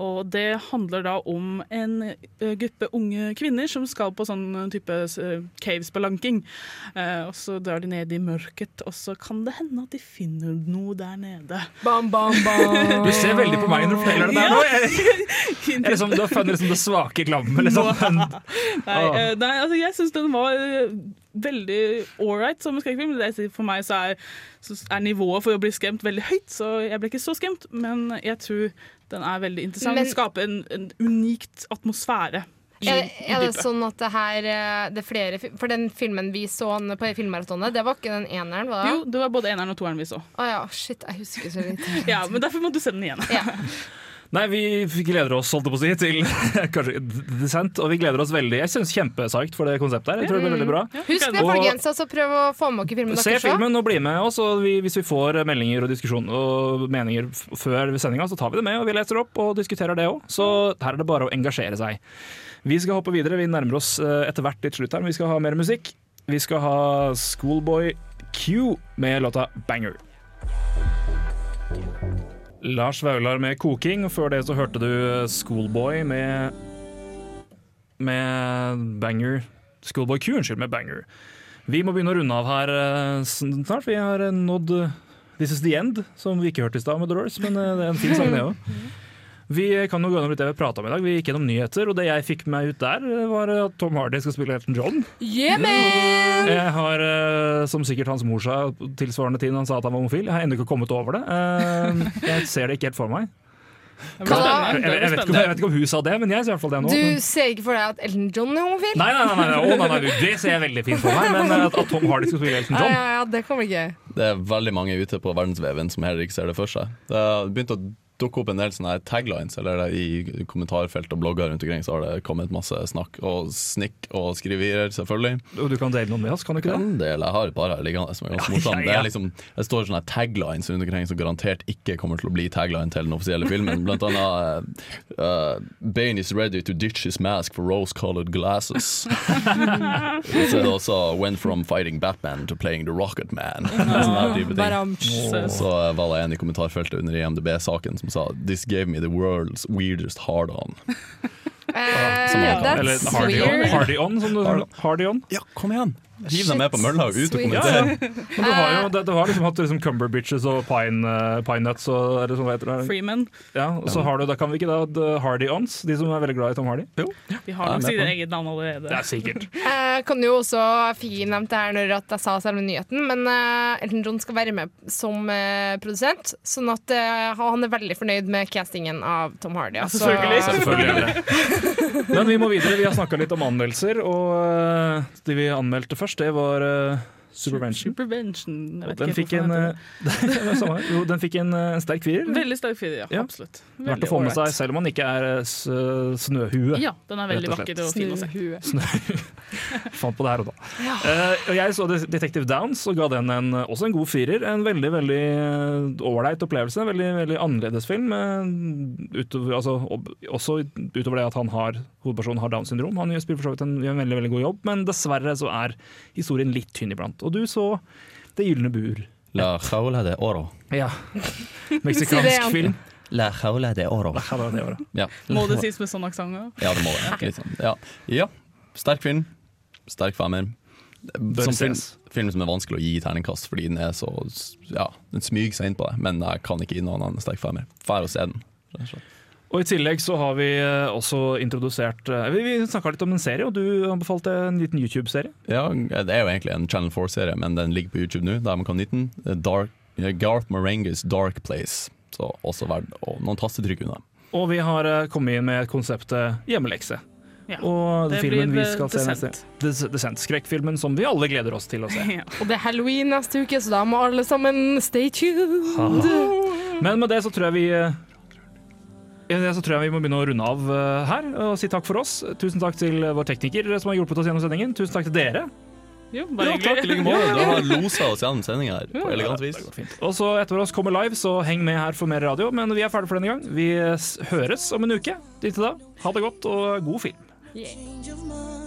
S4: Og det handler da om en gruppe unge kvinner som skal på sånn type cavespelunking. Eh, og så drar de ned i mørket, og så kan det hende at de finner noe der nede.
S6: Bam, bam, bam.
S3: Du ser veldig på meg når du forteller det der nå. Jeg, jeg, liksom, du har funnet liksom det svake klammet. Liksom.
S4: Nei, nei altså jeg syns den var veldig ålreit som skrekkfilm. Det For meg så er, så er nivået for å bli skremt veldig høyt, så jeg ble ikke så skremt. Men jeg tror den er veldig interessant.
S6: Men-
S4: Den skaper en, en unikt atmosfære. i-
S6: Er,
S4: i
S6: er det sånn at det her eh, det er flere For den filmen vi så på filmmaratonet, det var ikke den eneren, var det?
S4: Jo, det var både eneren og toeren vi så.
S6: Å ja, shit, jeg husker så litt. [laughs]
S4: Ja, Men derfor må du se den igjen. [laughs]
S3: Nei, vi gleder oss holdt jeg på å si, til [laughs] kanskje Descent, og vi gleder oss veldig. Jeg synes kjempesagt for det konseptet her. Jeg tror det blir veldig bra.
S6: Husk det, folkens. Altså, prøv å få med dere filmen
S3: Se
S6: deres. også.
S3: filmen og bli med oss, og vi, hvis vi får meldinger og diskusjon og meninger før sendinga, så tar vi det med, og vi leser opp og diskuterer det òg. Så her er det bare å engasjere seg. Vi skal hoppe videre, vi nærmer oss eh, etter hvert litt slutt her, men vi skal ha mer musikk. Vi skal ha Schoolboy Q med låta 'Banger'. Lars Vaular med 'Koking', før det så hørte du Schoolboy med med 'Banger'. Schoolboy Q, unnskyld, med 'Banger'. Vi må begynne å runde av her eh, snart. Vi har eh, nådd eh, This Is The End, som vi ikke hørte i stad med Doors, men eh, det er en fin sang, det òg. [laughs] Vi kan jo gå gjennom litt det vi prata om i dag. Vi gikk gjennom nyheter, og det jeg fikk meg ut der, eh, var at Tom Hardy skal spille Elton John.
S6: Yeah, man!
S3: Jeg har, eh, som sikkert hans mor sa tilsvarende tid han sa at han var homofil, jeg har ennå ikke kommet over det. Eh, Jeg ser det ikke helt for meg. Jeg, jeg, jeg, vet ikke om, jeg vet ikke om hun sa det, men jeg ser i hvert fall det nå.
S6: Du ser ikke for deg at Elton John er homofil?
S3: Nei, nei, nei, nei, nei, nei, det ser jeg veldig fint for meg, men at, Tom Hardy skal spille Elton
S6: Ja,
S3: John
S6: ja, ja, det kommer ikke.
S5: Det er veldig mange ute på verdensveven som heller ikke ser det for seg. Det har begynt å dukke opp en del sånne taglines, eller i kommentarfelt og blogger rundt omkring så har det kommet masse snakk og snikk og skriverier, selvfølgelig.
S3: Og du kan dele noen med oss, kan du ikke det?
S5: En del. Jeg har et par her liggende som er ganske morsomme. Det, liksom, det står sånne taglines rundt omkring som garantert ikke kommer til å bli tagline til den offisielle filmen. Blant annet uh, Bane is ready to ditch his mask for rose-colored glasses. Så er det også Went from fighting Batman to playing the Rocket Man. Sånne type ting. Så var det en i kommentarfeltet under IMDb-saken som sa This gave me the world's weirdest hard-on.
S6: Eh, [laughs]
S5: Som
S3: Eller
S6: that's
S3: Hardy On,
S6: weird.
S3: Hardy On som du Hardy On.
S5: Ja, kom igjen! Hiv deg med på mølla og ut og kommenter.
S3: Men du har jo det, du har liksom hatt liksom Cumberbitches og Pine, uh, pine Nuts og er det sånn, heter det?
S4: Freeman.
S3: Ja, og så har du, da kan vi ikke da The Hardy Ons, de som er veldig glad i Tom Hardy? Jo.
S4: Vi har nok sitt eget navn allerede.
S3: Det er sikkert.
S6: Jeg [laughs] kan jo også nevnt det her når at jeg sa selve nyheten, men uh, Elton John skal være med som uh, produsent. Sånn at uh, han er veldig fornøyd med castingen av Tom Hardy. altså.
S3: Selvfølgelig det. [laughs] Men vi må videre. Vi har snakka litt om anmeldelser, og uh, de vi anmeldte først, det var uh, Supervention.
S4: Supervention.
S3: Og den fikk en, eh, [laughs] jo, den fikk en, eh, en sterk firer.
S4: Veldig sterk firer, ja.
S3: Ja.
S4: Absolutt.
S3: Verdt
S4: Veldig
S3: å få med seg, selv om man ikke er eh, s snøhue.
S4: Ja, den er veldig
S3: og
S4: vakker og fin å se.
S3: Snøhue. [laughs] Fant på det her og da.
S4: Ja.
S3: Uh, jeg så Detective Downs og ga den en, også en god firer. En veldig veldig eh, ålreit opplevelse. Veldig veldig annerledes film. eh, utover, altså, også utover det at han har hovedpersonen har Downs syndrom. Han gjør spiller for så vidt en, gjør en veldig veldig god jobb, men dessverre så er historien litt tynn iblant. Og du så Det gylne bur.
S5: La jaula de oro.
S3: Ja. [laughs]
S4: Si
S3: Meksikansk film.
S5: La jaula de oro.
S3: La jaula de oro.
S5: Ja.
S4: Må det sies med sånn aksent òg?
S5: Ja, det må det. Litt sånn. ja. ja. Sterk film. Sterk femmer. Som film, film som er vanskelig å gi terningkast fordi den er så Ja, den smyger seg inn på det, men jeg kan ikke gi noen annen sterk femmer. Fær å se den. rett og slett.
S3: Og I tillegg så har vi eh, også introdusert eh, Vi, vi snakka litt om en serie, og du anbefalte en liten YouTube-serie.
S5: Ja, det er jo egentlig en Channel 4-serie, men den ligger på YouTube nå, der man kan nyte den. Dark, Garth Marengis Dark Place. Så også verdt og noen tastetrykk unna.
S3: Og vi har kommet inn med konseptet hjemmelekse.
S4: Ja,
S3: og
S4: det
S3: filmen
S4: blir
S3: vi skal se neste Des- Descent. Skrekkfilmen som vi alle gleder oss til å se. [laughs]
S6: Og det er halloween neste uke, så da må alle sammen stay tuned.
S3: Men med det så tror jeg vi eh, så tror jeg vi må begynne å runde av eh, her og si takk for oss. Tusen takk til vår tekniker som har hjulpet oss gjennom sendingen. Tusen takk til dere.
S4: Jo,
S5: Ja, takk i like måte. Du har losa oss gjennom sendinga her på elegant vis.
S3: Og så etter oss kommer live, så heng med her for mer radio. Men vi er ferdige for denne gang. Vi høres om en uke. Inntil da, ha det godt og god film.
S6: Yeah.